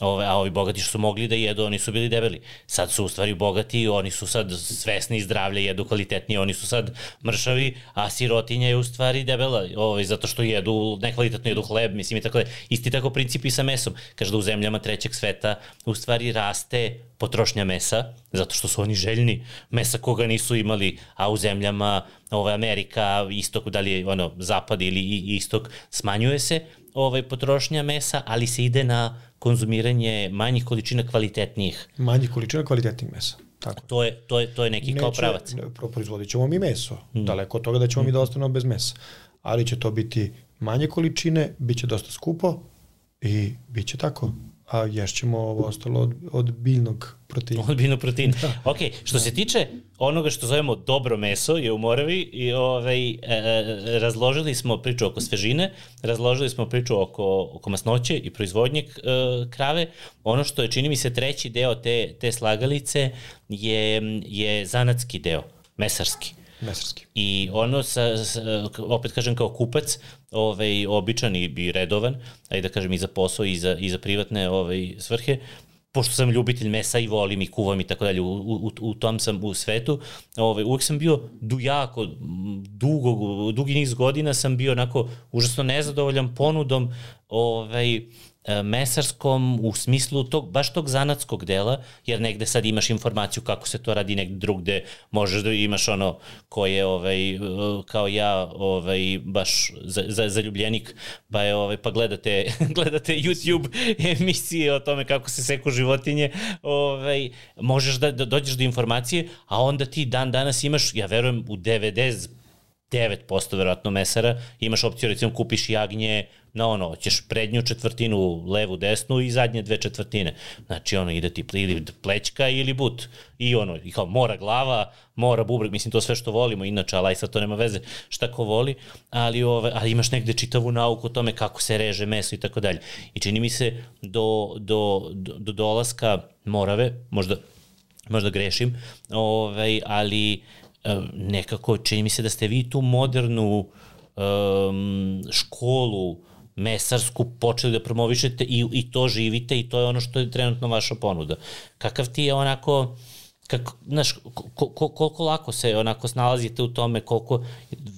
Ove, a ovi bogati što su mogli da jedu, oni su bili debeli. Sad su u stvari bogati, oni su sad svesni zdravlja, jedu kvalitetnije, oni su sad mršavi, a sirotinja je u stvari debela, ovaj, zato što jedu, nekvalitetno jedu hleb, mislim i tako da. Isti tako princip i sa mesom. Kaže da u zemljama trećeg sveta u stvari raste potrošnja mesa, zato što su oni željni mesa koga nisu imali, a u zemljama ovaj, Amerika, istok, da li je ono, zapad ili istok, smanjuje se ovaj, potrošnja mesa, ali se ide na konzumiranje manjih količina kvalitetnijih. Manjih količina kvalitetnih mesa. Tako. To je, to je, to je neki Neće, kao pravac. Ne, proizvodit ćemo mi meso. Mm. Daleko od toga da ćemo mm. mi da ostanemo bez mesa. Ali će to biti manje količine, bit će dosta skupo i bit će tako a ješćemo ovo ostalo od, od biljnog proteina. Od biljnog proteina. Da. Ok, što da. se tiče onoga što zovemo dobro meso je u Moravi i ovaj, e, e, razložili smo priču oko svežine, razložili smo priču oko, oko masnoće i proizvodnje e, krave. Ono što je, čini mi se, treći deo te, te slagalice je, je zanatski deo, mesarski. Mesarski. I ono, sa, sa, opet kažem kao kupac, ovaj, običan i, i redovan, ajde da kažem i za posao i za, i za privatne ovaj, svrhe, pošto sam ljubitelj mesa i volim i kuvam i tako dalje, u, u, u tom sam u svetu, ovaj, uvek sam bio du, jako, dugo, dugi niz godina sam bio onako užasno nezadovoljan ponudom ovaj, mesarskom u smislu tog, baš tog zanatskog dela, jer negde sad imaš informaciju kako se to radi negde drugde, možeš da imaš ono ko je ovaj, e, kao ja ovaj, baš za, za, zaljubljenik, pa, je, ovaj, pa gledate, gledate YouTube emisije o tome kako se seku životinje, ovaj, možeš da, da dođeš do informacije, a onda ti dan danas imaš, ja verujem, u 90 9% verovatno mesara, imaš opciju recimo kupiš jagnje na ono, ćeš prednju četvrtinu, levu, desnu i zadnje dve četvrtine. Znači ono, ide ti ili plećka ili but. I ono, i kao mora glava, mora bubreg, mislim to sve što volimo, inače, ali sad to nema veze šta ko voli, ali, ove, ali imaš negde čitavu nauku o tome kako se reže meso i tako dalje. I čini mi se do, do, do, do dolaska Morave, možda, možda grešim, ovaj, ali nekako čini mi se da ste vi tu modernu um, školu mesarsku počeli da promovišete i, i to živite i to je ono što je trenutno vaša ponuda. Kakav ti je onako, kako, znaš, ko, ko, koliko lako se onako snalazite u tome, koliko,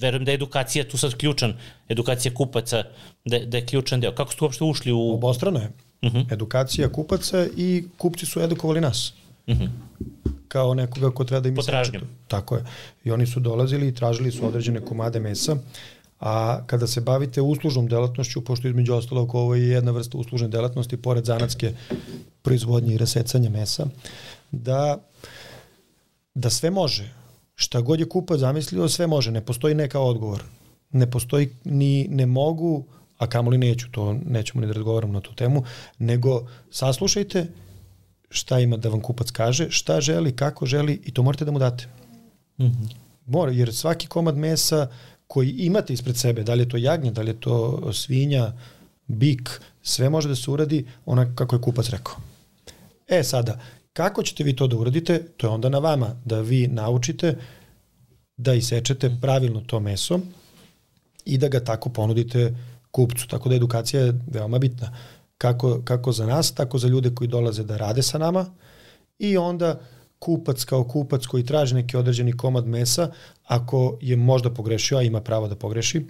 verujem da je edukacija tu sad ključan, edukacija kupaca, da, da je ključan deo. Kako ste uopšte ušli u... Obostrano je. Uh mhm. -huh. Edukacija kupaca i kupci su edukovali nas. Uh mhm. -huh kao nekoga ko treba da im Potražnjom. Tako je. I oni su dolazili i tražili su određene komade mesa, a kada se bavite uslužnom delatnošću, pošto između ostalog ovo je jedna vrsta uslužne delatnosti, pored zanatske proizvodnje i rasecanja mesa, da, da sve može. Šta god je kupac zamislio, sve može. Ne postoji neka odgovor. Ne postoji ni ne mogu, a kamoli neću, to nećemo ni da razgovaramo na tu temu, nego saslušajte šta ima da vam kupac kaže, šta želi, kako želi i to morate da mu date. Mm -hmm. Mora, jer svaki komad mesa koji imate ispred sebe, da li je to jagnje, da li je to svinja, bik, sve može da se uradi onako kako je kupac rekao. E sada, kako ćete vi to da uradite, to je onda na vama, da vi naučite da isečete pravilno to meso i da ga tako ponudite kupcu. Tako da edukacija je veoma bitna kako, kako za nas, tako za ljude koji dolaze da rade sa nama i onda kupac kao kupac koji traži neki određeni komad mesa, ako je možda pogrešio, a ima pravo da pogreši,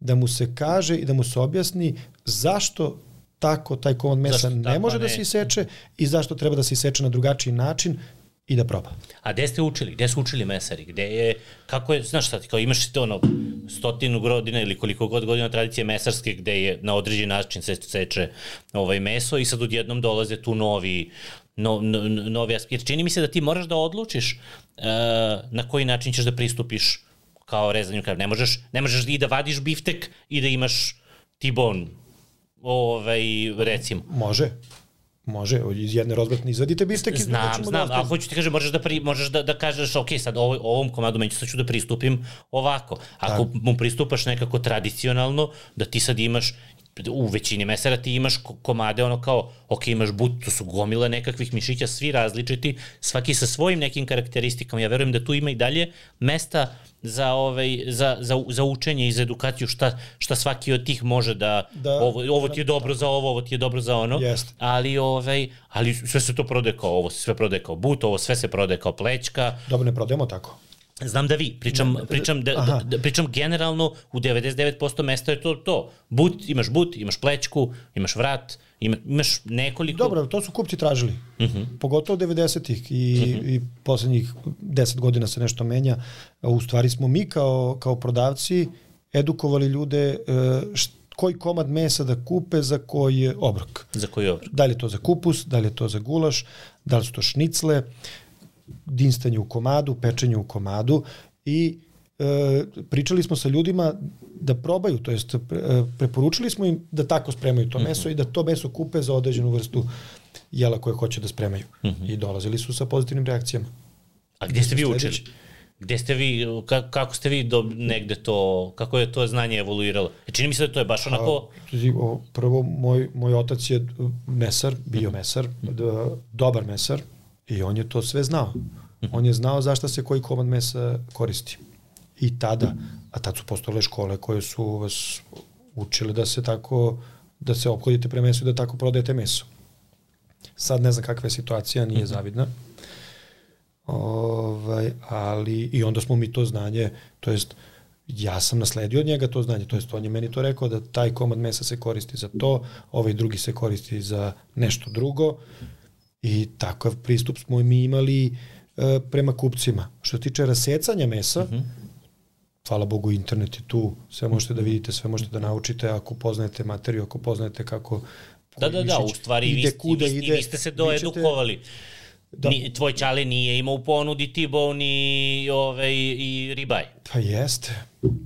da mu se kaže i da mu se objasni zašto tako taj komad mesa zašto ne može da ne? da se iseče i zašto treba da se iseče na drugačiji način i da proba. A gde ste učili? Gde su učili mesari? Gde je, kako je, znaš šta kao imaš to ono stotinu godina ili koliko god godina tradicije mesarske gde je na određen način se seče ovaj meso i sad odjednom dolaze tu novi, no, no, novi aspekt. Čini mi se da ti moraš da odlučiš uh, na koji način ćeš da pristupiš kao rezanju krava. Ne možeš, ne možeš i da vadiš biftek i da imaš tibon, ovaj, recimo. Može. Može, iz jedne rozbratne izvadite biftek Znam, znam, ali hoću ti kažem, možeš da, pri, možeš da, da kažeš, ok, sad ovo, ovom komadu meni sad ću da pristupim ovako. Ako da. mu pristupaš nekako tradicionalno, da ti sad imaš u većini mesara ti imaš komade ono kao, ok, imaš but, to su gomile nekakvih mišića, svi različiti, svaki sa svojim nekim karakteristikama. Ja verujem da tu ima i dalje mesta za, ovaj, za, za, za učenje i za edukaciju šta, šta svaki od tih može da, da ovo, ovo ti je dobro za ovo, ovo ti je dobro za ono, jest. ali, ovaj, ali sve se to prodaje kao ovo, sve prodaje kao but, ovo sve se prodaje kao plećka. Dobro, ne prodajemo tako. Znam da vi, pričam, ne, pričam, da, da, da, pričam generalno, u 99% mesta je to to. But, imaš but, imaš plećku, imaš vrat, ima, imaš nekoliko... Dobro, to su kupci tražili. Uh mhm. -huh. Pogotovo 90-ih i, uh mhm. -huh. i poslednjih 10 godina se nešto menja. U stvari smo mi kao, kao prodavci edukovali ljude e, št, koji komad mesa da kupe za koji obrok. Za koji obrok. Da li je to za kupus, da li je to za gulaš, da li su to šnicle, dinstanje u komadu, pečenje u komadu i e, pričali smo sa ljudima da probaju, to jest pre, e, preporučili smo im da tako spremaju to meso mm -hmm. i da to meso kupe za određenu vrstu jela koje hoće da spremaju. Mm -hmm. I dolazili su sa pozitivnim reakcijama. A gde ste vi učili? Gde ste vi, kako ste vi do negde to, kako je to znanje evoluiralo? E čini mi se da to je baš onako... A, prvo, moj, moj otac je mesar, bio mesar, da, dobar mesar, I on je to sve znao. On je znao zašto se koji komad mesa koristi. I tada, a tad su postojale škole koje su vas učile da se tako, da se obhodite pre mesu i da tako prodajete meso. Sad ne znam kakva je situacija, nije mhm. zavidna. Ovaj, ali, i onda smo mi to znanje, to jest, ja sam nasledio od njega to znanje, to jest on je meni to rekao da taj komad mesa se koristi za to, ovaj drugi se koristi za nešto drugo I takav pristup smo mi imali e, prema kupcima. Što se tiče rasecanja mesa, uh mhm. -huh. hvala Bogu internet je tu, sve možete da vidite, sve možete da naučite ako poznajete materiju, ako poznajete kako Da, da, da, u stvari ide, vi, kuda, vi, ide, vi ste se doedukovali. Da. Ni, tvoj čale nije imao u ponudi T-bone i, ovaj, i ribaj. Pa jeste.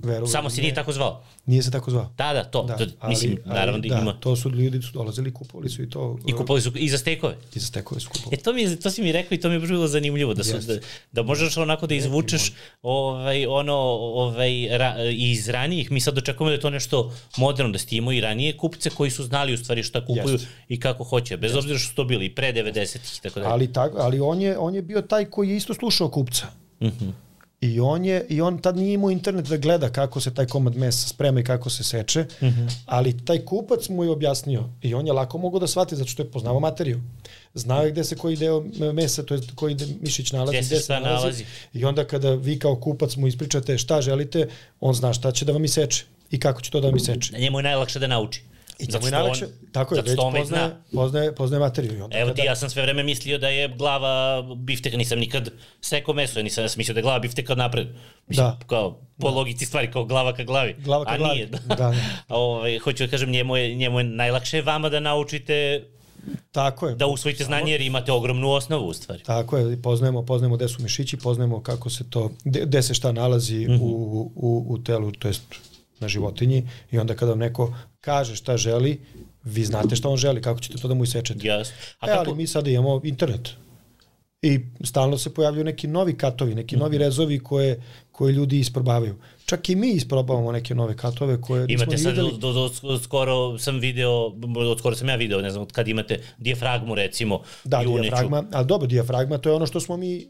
Verujem, Samo si nije tako zvao. Nije se tako zvao. Da, da, to. Da, to ali, mislim, naravno ali, da, ima. To su ljudi su dolazili, kupovali su i to. I kupovali su i za stekove. I za stekove su kupovali. E to mi to si mi rekao i to mi je bilo zanimljivo da su da, da možeš onako da izvučeš ovaj ono ovaj ra, iz ranijih mi sad očekujemo da je to nešto moderno da ste imao i ranije kupce koji su znali u stvari šta kupuju Jest. i kako hoće bez Jest. obzira što su to bili pre 90-ih i tako dalje. Ali tako ali on je on je bio taj koji je isto slušao kupca. Mhm. Mm I on, je, I on tad nije imao internet da gleda kako se taj komad mesa sprema i kako se seče, mm -hmm. ali taj kupac mu je objasnio i on je lako mogao da shvati zato što je poznao materiju. Znao je gde se koji deo mesa, to je koji mišić nalazi, gde se, gde se nalazi. nalazi. I onda kada vi kao kupac mu ispričate šta želite, on zna šta će da vam iseče i kako će to da vam iseče. Njemu je najlakše da nauči. I zato je najlakše, on, tako je, već poznaje, poznaje, poznaje materiju. I onda Evo kada... ti, ja sam sve vreme mislio da je glava bifteka, nisam nikad sekao meso, ja nisam mislio da je glava bifteka napred. Mislim, da. kao, po da. logici stvari, kao glava ka glavi. Glava ka A glavi, nije. da. da. A, ovaj, hoću da kažem, njemu je, njemu je najlakše vama da naučite Tako je. Da usvojite znanje jer imate ogromnu osnovu u stvari. Tako je, poznajemo, poznajemo gde su mišići, poznajemo kako se to, gde se šta nalazi mm -hmm. u, u, u telu, to jest na životinji i onda kada vam neko kaže šta želi, vi znate šta on želi, kako ćete to da mu isečete. Yes. A e, ali mi sada imamo internet. I stalno se pojavljaju neki novi katovi, neki mm -hmm. novi rezovi koje, koje ljudi isprobavaju. Čak i mi isprobavamo neke nove katove koje imate sad videli. do, do, do, skoro sam video, od skoro sam ja video, ne znam, kad imate dijafragmu recimo. Da, i dijafragma, ali dobro, dijafragma to je ono što smo mi e,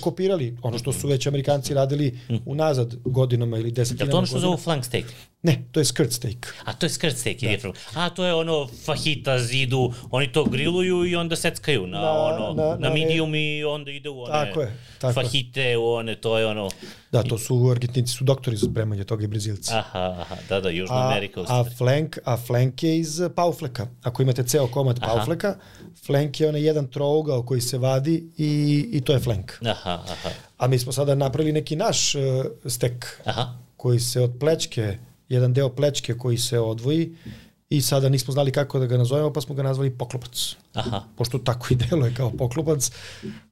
kopirali, ono što su već Amerikanci radili mm. unazad godinama ili desetinama. Je to ono što zovu flank steak? Ne, to je skirt steak. A to je skirt steak, da. je A to je ono fajita zidu, oni to griluju i onda seckaju na, na ono, na, na, na medium i onda ide u one tako je, tako fajite, u one, to je ono... Da, to su, Argentinci su doktori za spremanje toga i Brazilci. Aha, aha, da, da, Južna A, Amerika. a, flank, a flank je iz paufleka. Ako imate ceo komad Aha. paufleka, flank je onaj jedan trougao koji se vadi i, i to je flank. Aha, aha, A mi smo sada napravili neki naš uh, stek aha. koji se od plečke, jedan deo plečke koji se odvoji i sada nismo znali kako da ga nazovemo, pa smo ga nazvali poklopac. Aha. Pošto tako i deluje kao poklopac.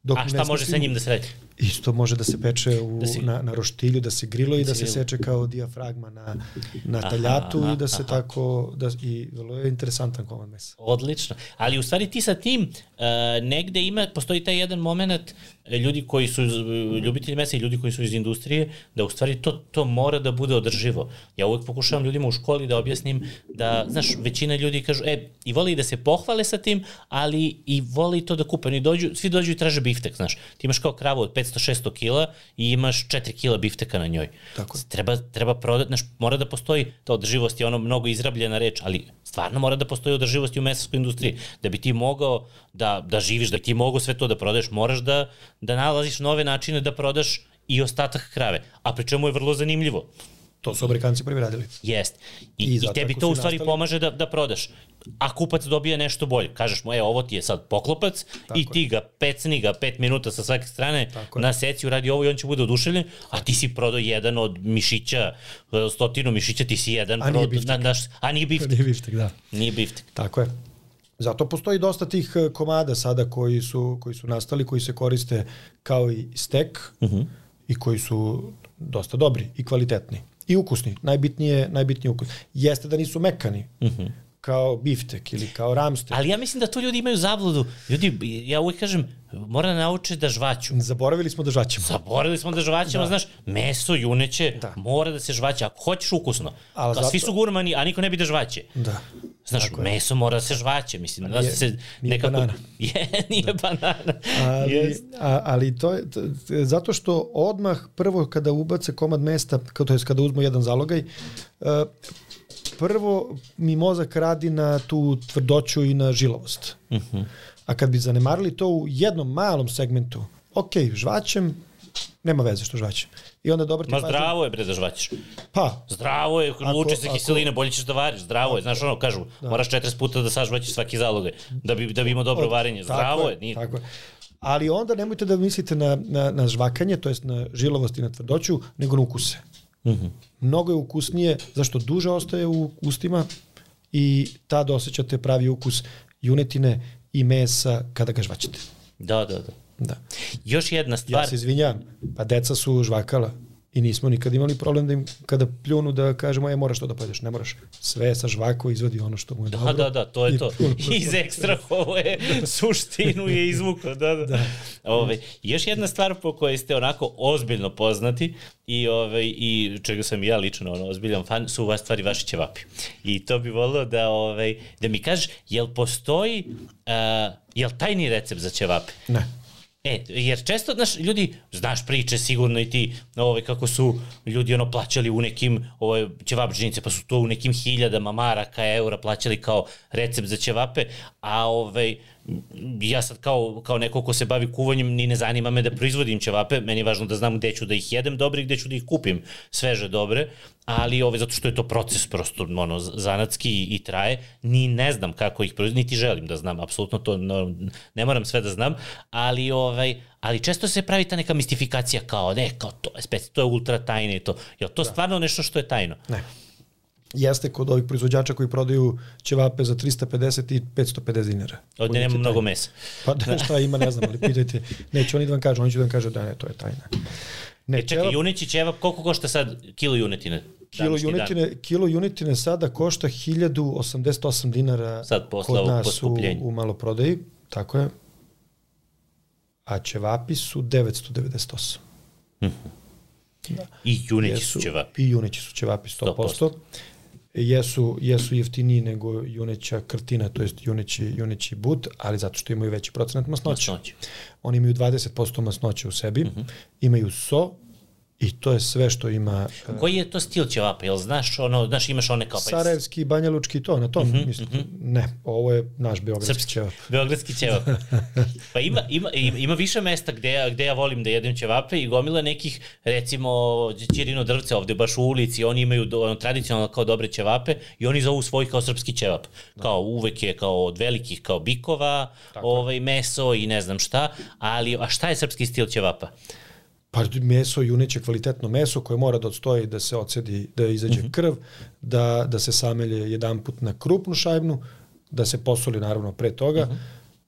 Dok A ne šta može sa njim da se radi? Isto može da se peče u, Da si- na, na roštilju, da se grilo i da se grilu. seče kao dijafragma na, na Aha, taljatu aha, i da se aha. tako, da, i vrlo je interesantan komad mesa. Odlično. Ali u stvari ti sa tim uh, negde ima, postoji taj jedan moment e, ljudi koji su ljubitelji mesa i ljudi koji su iz industrije, da u stvari to, to mora da bude održivo. Ja uvek pokušavam ljudima u školi da objasnim da, znaš, većina ljudi kažu, e, i voli da se pohvale sa tim, ali i voli to da kupe. Oni dođu, svi dođu i traže biftek, znaš. Ti imaš kao kravu od 500-600 kila i imaš 4 kila bifteka na njoj. Tako je. Treba, treba prodati, znaš, mora da postoji, ta održivost je ono mnogo izrabljena reč, ali stvarno mora da postoji održivost i u mesarskoj industriji. Da bi ti mogao da, da živiš, da bi ti mogao sve to da prodaješ, moraš da, da nalaziš nove načine da prodaš i ostatak krave. A pri čemu je vrlo zanimljivo. To su Amerikanci prvi radili. Jest. I, I i, tebi to u stvari nastavio- pomaže da, da prodaš. A kupac dobije nešto bolje. Kažeš mu, e, ovo ti je sad poklopac Tako i je. ti ga pecni ga pet minuta sa svake strane, Tako na seci uradi ovo i on će bude oduševljen, a ti si prodao jedan od mišića, e, stotinu mišića, ti si jedan A nije prodao. biftek. Na, naš, a nije biftek. Nije biftek, da. Nije biftek. Tako je. Zato postoji dosta tih e, komada sada koji su, koji su nastali, koji se koriste kao i stek uh -huh. i koji su dosta dobri i kvalitetni. I ukusni. Najbitnije, najbitnije ukus. Jeste da nisu mekani. Uh -huh. Kao biftek ili kao ramstek. Ali ja mislim da tu ljudi imaju zabludu. Ljudi, ja uvijek kažem, mora da nauče da žvaću. Zaboravili smo da žvaćemo. Zaboravili smo da žvaćemo, da. znaš, meso, juneće, da. Da. mora da se žvaće. Ako hoćeš ukusno, Ali a zato- svi su gurmani, a niko ne bi da žvaće. Da. Znaš, Tako je. meso mora da se žvaće, mislim. Da nije- se nije nekako... banana. Je, nije banana. Ali, Yes. a, ali to je, to, je zato što odmah prvo kada ubace komad mesta, to je kada uzmu jedan zalogaj, uh, prvo mi mozak radi na tu tvrdoću i na žilavost. Uh Mhm. -huh. A kad bi zanemarili to u jednom malom segmentu, ok, žvaćem, nema veze što žvaćem. I onda dobar ti Ma zdravo je, bre, da žvaćeš. Pa, Zdravo je, luče se kiseline, bolje ćeš da variš, zdravo je. Znaš ono, kažu, moraš 40 puta da sažvaćeš svaki zalogaj, da bi, da bi imao dobro varenje. Tako Zdravo je, nije. Tako je. Ali onda nemojte da mislite na, na, na žvakanje, to jest na žilavost i na tvrdoću, nego na ukuse. Mm. -hmm. Mnogo je ukusnije, zašto duže ostaje u ustima i tad osjećate pravi ukus junetine i mesa kada ga žvaćete. Da, da, da. Da. Još jedna stvar. Ja se izvinjam, pa deca su žvakala i nismo nikad imali problem da im kada pljunu da kažemo, e, moraš to da pojedeš, ne moraš. Sve sa žvako izvodi ono što mu je Da, dobro. da, da, to je I to. Iz ekstra ovo je suštinu je izvukao, da, da. da. Ove, još jedna stvar po kojoj ste onako ozbiljno poznati i, ove, i čega sam ja lično ono, ozbiljan fan, su vas stvari vaši ćevapi. I to bi volio da, ove, da mi kažeš, jel postoji, uh, jel tajni recept za ćevape? Ne. E, jer često, znaš, ljudi, znaš priče sigurno i ti, ovaj, kako su ljudi ono plaćali u nekim ovaj, ćevap pa su to u nekim hiljadama maraka, eura plaćali kao recept za ćevape, a ovaj, ja sad kao, kao neko ko se bavi kuvanjem, ni ne zanima me da proizvodim ćevape, meni je važno da znam gde ću da ih jedem dobre i gde ću da ih kupim sveže dobre, ali ovaj, zato što je to proces prosto ono, zanatski i, i traje, ni ne znam kako ih proizvodim, niti želim da znam, apsolutno to no, ne moram sve da znam, ali ovaj, ali često se pravi ta neka mistifikacija kao ne, kao to je speci, to je ultra tajne i to. Je to da. stvarno nešto što je tajno? Ne. Jeste kod ovih proizvođača koji prodaju ćevape za 350 i 550 dinara. Ovdje nema mnogo mesa. Pa da, šta ima, ne znam, ali pitajte. Neće oni da vam kažu, oni će da vam kažu da ne, to je tajna. Ne, e, čekaj, juneći ćevap, koliko košta sad kilo junetine? Kilo junetine, dan? kilo junetine sada košta 1088 dinara sad posle kod nas u, u maloprodaji, tako je. A ćevapi su 998. Mm -hmm. da. I juneći su ćevapi. I juneći su ćevapi 100%. 100%. Jesu, jesu jeftiniji nego juneća krtina, to jest juneći, juneći but, ali zato što imaju veći procenat masnoće. masnoće. Oni imaju 20% masnoće u sebi, mm -hmm. imaju so I to je sve što ima... Uh, Koji je to stil ćevapa? Jel znaš, ono, znaš imaš one kao... Pa Sarajevski, Banja Lučki, to, na tom, uh mhm, -huh, mislim. Uh -huh. Ne, ovo je naš beogradski Srpski, ćevap. Beogradski ćevap. pa ima, ima, ima više mesta gde ja, gde ja volim da jedem ćevape i gomila nekih, recimo, Ćirino drvce ovde baš u ulici, oni imaju do, ono, tradicionalno kao dobre ćevape i oni zovu svoj kao srpski ćevap. Da. Kao uvek je kao od velikih kao bikova, Tako. ovaj, meso i ne znam šta, ali a šta je srpski stil ćevapa? Pa meso, juneće kvalitetno meso koje mora da odstoji da se ocedi, da izađe mhm. -huh. krv, da, da se samelje jedan put na krupnu šajbnu, da se posoli naravno pre toga, mhm. -huh.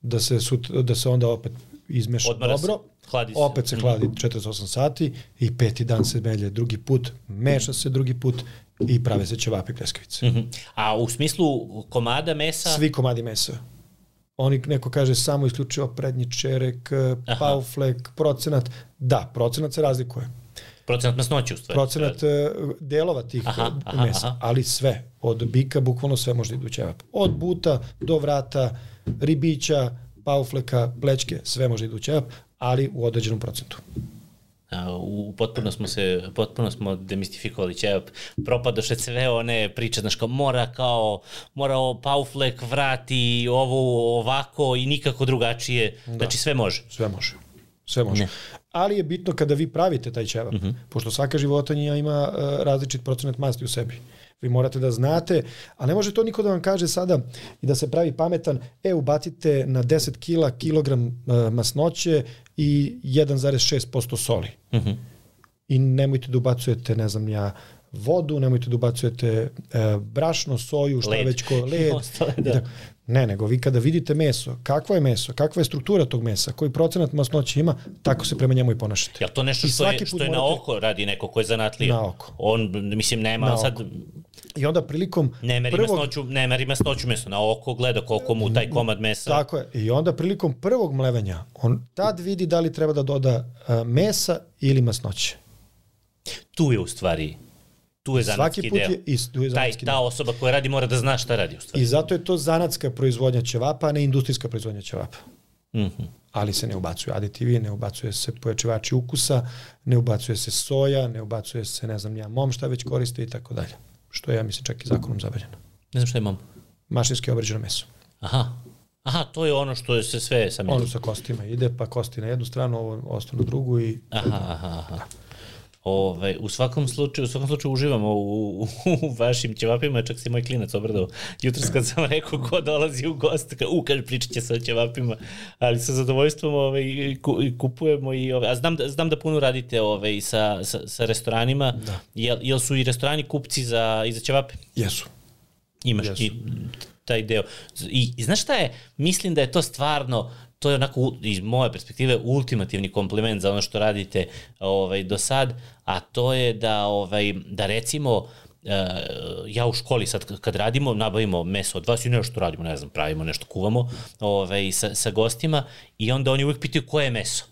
da, se sut, da se onda opet izmeša Odmara dobro, se, hladi se. opet se hladi uh -huh. 48 sati i peti dan se melje drugi put, meša se drugi put i prave se ćevapi pljeskavice. Uh -huh. A u smislu komada mesa? Svi komadi mesa oni neko kaže samo isključivo prednji čerek, Aha. pauflek, procenat. Da, procenat se razlikuje. Procenat masnoće u stvari. Procenat uh, delova tih aha, aha, mesa, aha. ali sve. Od bika bukvalno sve može da idu ćevap. Od buta do vrata, ribića, paufleka, plečke, sve može da idu ćevap, ali u određenom procentu u potpuno smo se, potpuno smo demistifikovali ćevap, propadoše sve one priče, znaš, kao mora kao, mora pauflek vrati ovo ovako i nikako drugačije, da. znači sve može. Sve može, sve može. Ne. Ali je bitno kada vi pravite taj ćevap, uh mhm. -huh. pošto svaka životinja ima uh, različit procenat masti u sebi. Vi morate da znate, a ne može to niko da vam kaže sada i da se pravi pametan, e, ubacite na 10 kila kilogram uh, masnoće i 1,6% soli. Mhm. -huh. I nemojte da ubacujete, ne znam ja, vodu, nemojte da ubacujete e, brašno, soju, šta led. već ko led. Ostale, da. da. Ne, nego vi kada vidite meso, kakva je meso, kakva je struktura tog mesa, koji procenat masnoće ima, tako se prema njemu i ponašate. Jel to nešto što je, što je na oko radi neko ko je zanatlija? Na oko. On, mislim, nema na sad... I onda prilikom ne meri prvog... masnoću, ne meri masnoću mesa, na oko gleda koliko mu taj komad mesa. Tako je. I onda prilikom prvog mlevenja, on tad vidi da li treba da doda uh, mesa ili masnoće. Tu je u stvari tu je zanatski Svaki put deo. Je, ist, tu je Taj, ta deo. osoba koja radi mora da zna šta radi u stvari. I zato je to zanatska proizvodnja ćevapa, a ne industrijska proizvodnja ćevapa. Mm -hmm. Ali se ne ubacuju aditivi, ne ubacuje se pojačivači ukusa, ne ubacuje se soja, ne ubacuje se, ne znam ja, mom šta već koriste i tako dalje. Što je, ja mislim, čak i zakonom zabranjeno. Ne znam šta je mom. Mašinski obrađeno meso. Aha. Aha, to je ono što je se sve sami... Ono sa kostima ide, pa kosti na jednu stranu, ovo ostane na drugu i... Aha, aha, aha. Da. Ove, ovaj, u svakom slučaju, u svakom slučaju uživamo u, u, u vašim ćevapima, čak se moj klinac obradao jutro kad sam rekao ko dolazi u goste, kao, u, kaže, pričat će se o ćevapima, ali sa zadovoljstvom ove, ovaj, kupujemo i, ove, a znam, da, znam da puno radite ove, ovaj, sa, sa, sa restoranima, da. jel, jel su i restorani kupci za, i za ćevape? Jesu. Imaš Jesu. i taj deo. I, I znaš šta je? Mislim da je to stvarno to je onako iz moje perspektive ultimativni kompliment za ono što radite ovaj do sad, a to je da ovaj da recimo uh, ja u školi sad kad radimo, nabavimo meso od vas i nešto radimo, ne znam, pravimo nešto, kuvamo ovaj, sa, sa gostima i onda oni uvijek pitaju koje je meso.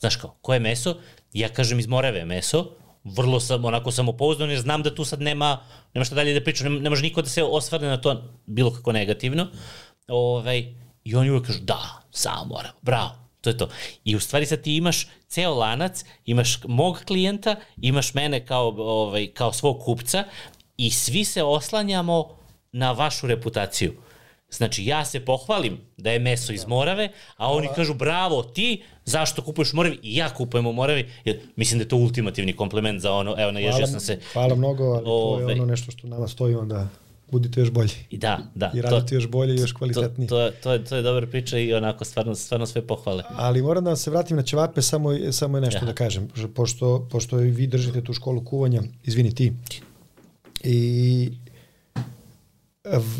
Znaš kao, koje je meso? Ja kažem iz Moreve meso, vrlo sam onako samopouzdan jer znam da tu sad nema, nema šta dalje da pričam, ne, ne može niko da se osvrne na to bilo kako negativno. Ovaj, I oni uvek kažu, da, samo moramo, bravo, to je to. I u stvari sad ti imaš ceo lanac, imaš mog klijenta, imaš mene kao, ovaj, kao svog kupca i svi se oslanjamo na vašu reputaciju. Znači, ja se pohvalim da je meso iz Morave, a oni kažu, bravo, ti, zašto kupuješ Moravi? I ja kupujem u Moravi, jer mislim da je to ultimativni komplement za ono, evo, naježio sam se. Hvala mnogo, ali to je ovaj, ono nešto što nama stoji onda budite još bolji. I da, da. I radite to, još bolje i još kvalitetnije. To, to, to, je, to je dobra priča i onako stvarno, stvarno sve pohvale. Ali moram da se vratim na ćevape, samo, samo je nešto ja. da kažem. Pošto, pošto vi držite tu školu kuvanja, izvini ti, i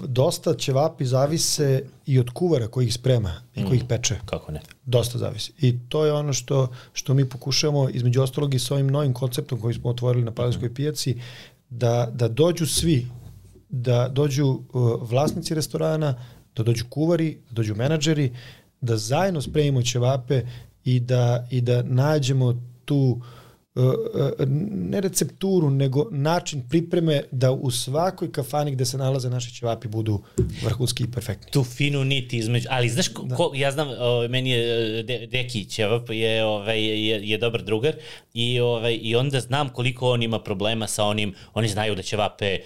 dosta ćevapi zavise i od kuvara koji ih sprema i koji ih mm. peče. Kako ne? Dosta zavisi. I to je ono što, što mi pokušavamo, između ostalog i sa ovim novim konceptom koji smo otvorili na Palinskoj pijaci, da, da dođu svi da dođu uh, vlasnici restorana, da dođu kuvari, da dođu menadžeri, da zajedno spremimo ćevape i da, i da nađemo tu ne recepturu, nego način pripreme da u svakoj kafani gde se nalaze naši ćevapi budu vrhunski i perfektni. Tu finu nit između, ali znaš, ko, da. ko, ja znam, o, meni je de, Deki ćevap je, ovaj, je, je dobar drugar i, ovaj, i onda znam koliko on ima problema sa onim, oni znaju da ćevape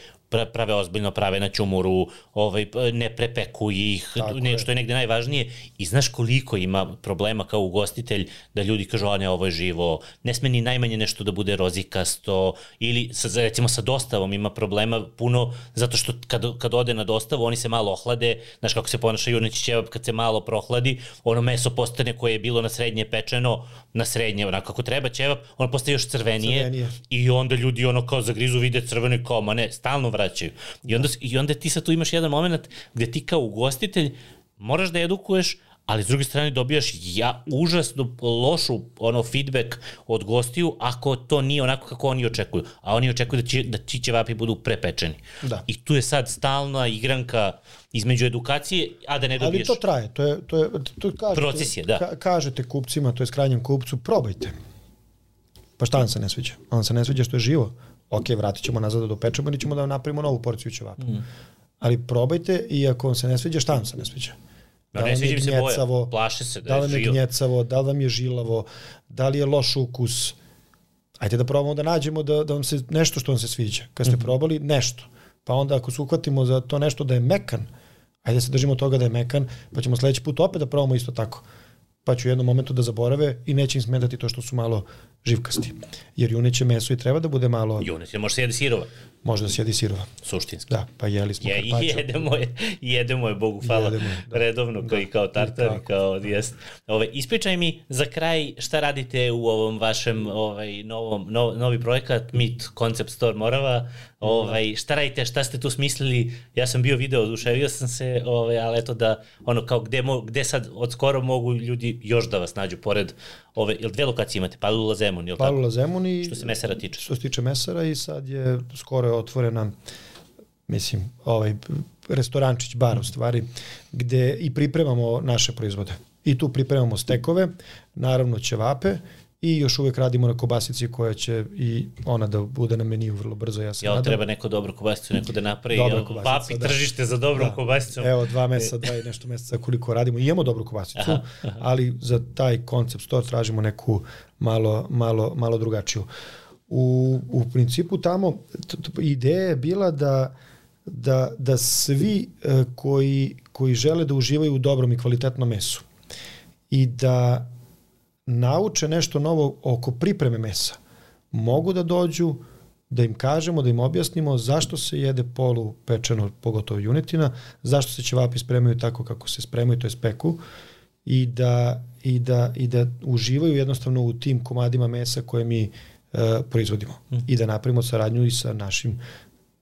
prave ozbiljno, prave na čumuru, ovaj, ne prepeku ih, ne, što je negde najvažnije. I znaš koliko ima problema kao ugostitelj da ljudi kažu, a ne, ovo je živo, ne sme ni najmanje nešto da bude rozikasto, ili sa, recimo sa dostavom ima problema puno, zato što kad, kad ode na dostavu, oni se malo ohlade, znaš kako se ponaša juneći ćevap kad se malo prohladi, ono meso postane koje je bilo na srednje pečeno, na srednje, onako kako treba. Ćevap, ono postaje još crvenije, crvenije. i onda ljudi ono kao zagrizu vide crvene kao, ma ne, stalno vraćaju. I onda, I onda ti sad tu imaš jedan moment gde ti kao ugostitelj moraš da edukuješ, ali s druge strane dobijaš ja užasno lošu ono feedback od gostiju ako to nije onako kako oni očekuju. A oni očekuju da, će, da ti ćevapi budu prepečeni. Da. I tu je sad stalna igranka između edukacije, a da ne dobiješ... Ali to traje, to je, to je, to kažete, Proces je, da. Ka, kažete kupcima, to je krajnjem kupcu, probajte. Pa šta vam se ne sviđa? Vam se ne sviđa što je živo? Ok, vratit ćemo nazad da dopečemo ili ćemo da napravimo novu porciju ćevapa. Mm. Ali probajte i ako vam se ne sviđa, šta vam se ne sviđa? Da, da ne sviđa se boja, plaše se da, da li vam je gnjecavo, da li vam je žilavo, da li je loš ukus. Ajde da probamo da nađemo da, da vam se nešto što vam se sviđa. Kad ste mm -hmm. probali, nešto. Pa onda ako se uhvatimo za to nešto da je mekan, ajde da se držimo toga da je mekan, pa ćemo sledeći put opet da probamo isto tako pa ću u jednom momentu da zaborave i neće im smetati to što su malo živkasti. Jer juneće meso i treba da bude malo... Juneće može se jedi sirova. Može da se jedi sirova. Suštinski. Da, pa jeli smo karpačo. Jedemo je, jedemo je, Bogu hvala, jedemo je, da. redovno, da. koji kao tartar, kao jest. Ove, ispričaj mi za kraj šta radite u ovom vašem ovaj, novom, no, novi projekat Meet Concept Store Morava. Ovaj, šta radite, šta ste tu smislili? Ja sam bio video, oduševio sam se, ovaj, ali eto da, ono, kao gde, mo, gde sad od skoro mogu ljudi još da vas nađu pored ove, ili dve lokacije imate, Palula Zemun, ili Palula tako? Zemun i... Što se mesara tiče. Što se tiče mesara i sad je, skoro je otvorena, mislim, ovaj restorančić, bar u stvari, gde i pripremamo naše proizvode. I tu pripremamo stekove, naravno ćevape, i još uvek radimo na kobasici koja će i ona da bude na meniju vrlo brzo, ja se Jel, nadam. treba neko dobro kobasicu, neko da napravi, Dobra kobasica, papi da. tržište za dobrom da. kobasicom. Evo, dva meseca, dva i nešto meseca koliko radimo. I imamo dobru kobasicu, aha, aha. ali za taj koncept store tražimo neku malo, malo, malo drugačiju. U, u principu tamo ideja je bila da da, da svi uh, koji, koji žele da uživaju u dobrom i kvalitetnom mesu i da nauče nešto novo oko pripreme mesa, mogu da dođu, da im kažemo, da im objasnimo zašto se jede polu pečeno, pogotovo junetina, zašto se ćevapi spremaju tako kako se spremaju, to je speku, i da, i da, i da uživaju jednostavno u tim komadima mesa koje mi uh, proizvodimo. Mm. I da napravimo saradnju i sa našim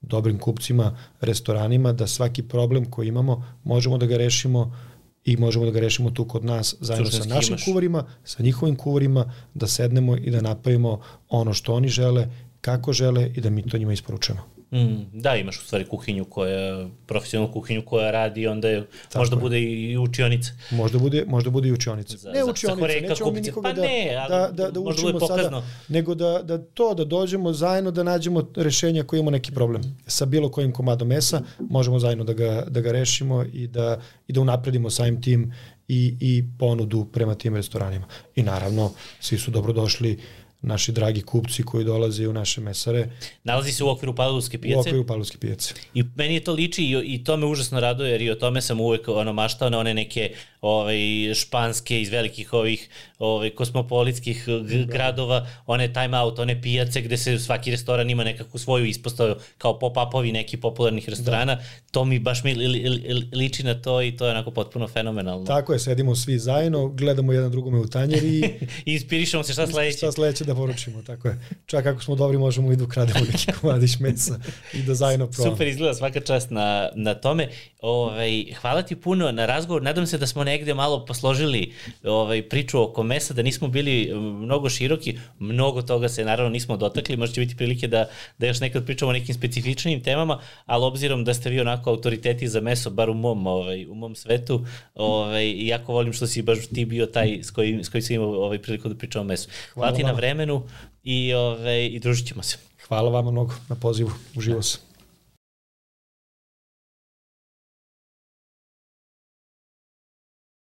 dobrim kupcima, restoranima, da svaki problem koji imamo možemo da ga rešimo i možemo da ga rešimo tu kod nas zajedno sa našim imaš. kuvarima, sa njihovim kuvarima, da sednemo i da napravimo ono što oni žele, kako žele i da mi to njima isporučujemo. Mm, da, imaš u stvari kuhinju koja, profesionalnu kuhinju koja radi, onda je, Tako možda je. bude i učionica. Možda bude, možda bude i učionica. Za, ne učionica, nećemo mi nikoga pa da, ne, da, da, da učimo sada, nego da, da to, da dođemo zajedno, da nađemo rešenja koji imamo neki problem. Sa bilo kojim komadom mesa možemo zajedno da ga, da ga rešimo i da, i da unapredimo samim tim i, i ponudu prema tim restoranima. I naravno, svi su dobrodošli naši dragi kupci koji dolaze u naše mesare. Nalazi se u okviru Padulovske pijace? U okviru Padulovske pijace. I meni je to liči i, i to me užasno raduje jer i o tome sam uvek ono, maštao na one neke ovaj, španske iz velikih ovih ovaj, kosmopolitskih da. gradova, one time out, one pijace gde se svaki restoran ima nekakvu svoju ispostavu kao pop-upovi neki popularnih restorana. Da. To mi baš mi li, li, li, liči na to i to je onako potpuno fenomenalno. Tako je, sedimo svi zajedno, gledamo jedan drugome u tanjeri i... I inspirišemo se šta sledeće. Šta sledeće da poručimo, tako je. Čak ako smo dobri možemo i da ukrademo neki komadić mesa i da zajedno probamo. Super izgleda svaka čast na, na tome. Ovaj, hvala ti puno na razgovor. Nadam se da smo negde malo posložili ovaj, priču oko mesa, da nismo bili mnogo široki. Mnogo toga se naravno nismo dotakli. Možda će biti prilike da, da još nekad pričamo o nekim specifičnim temama, ali obzirom da ste vi onako autoriteti za meso, bar u mom, ovaj, u mom svetu, ovaj, jako volim što si baš ti bio taj s kojim, s kojim sam imao ovaj, priliku da pričamo o mesu. Hvala, hvala ti na vremenu i, ove, i družit ćemo se. Hvala vama mnogo na pozivu, uživo sam.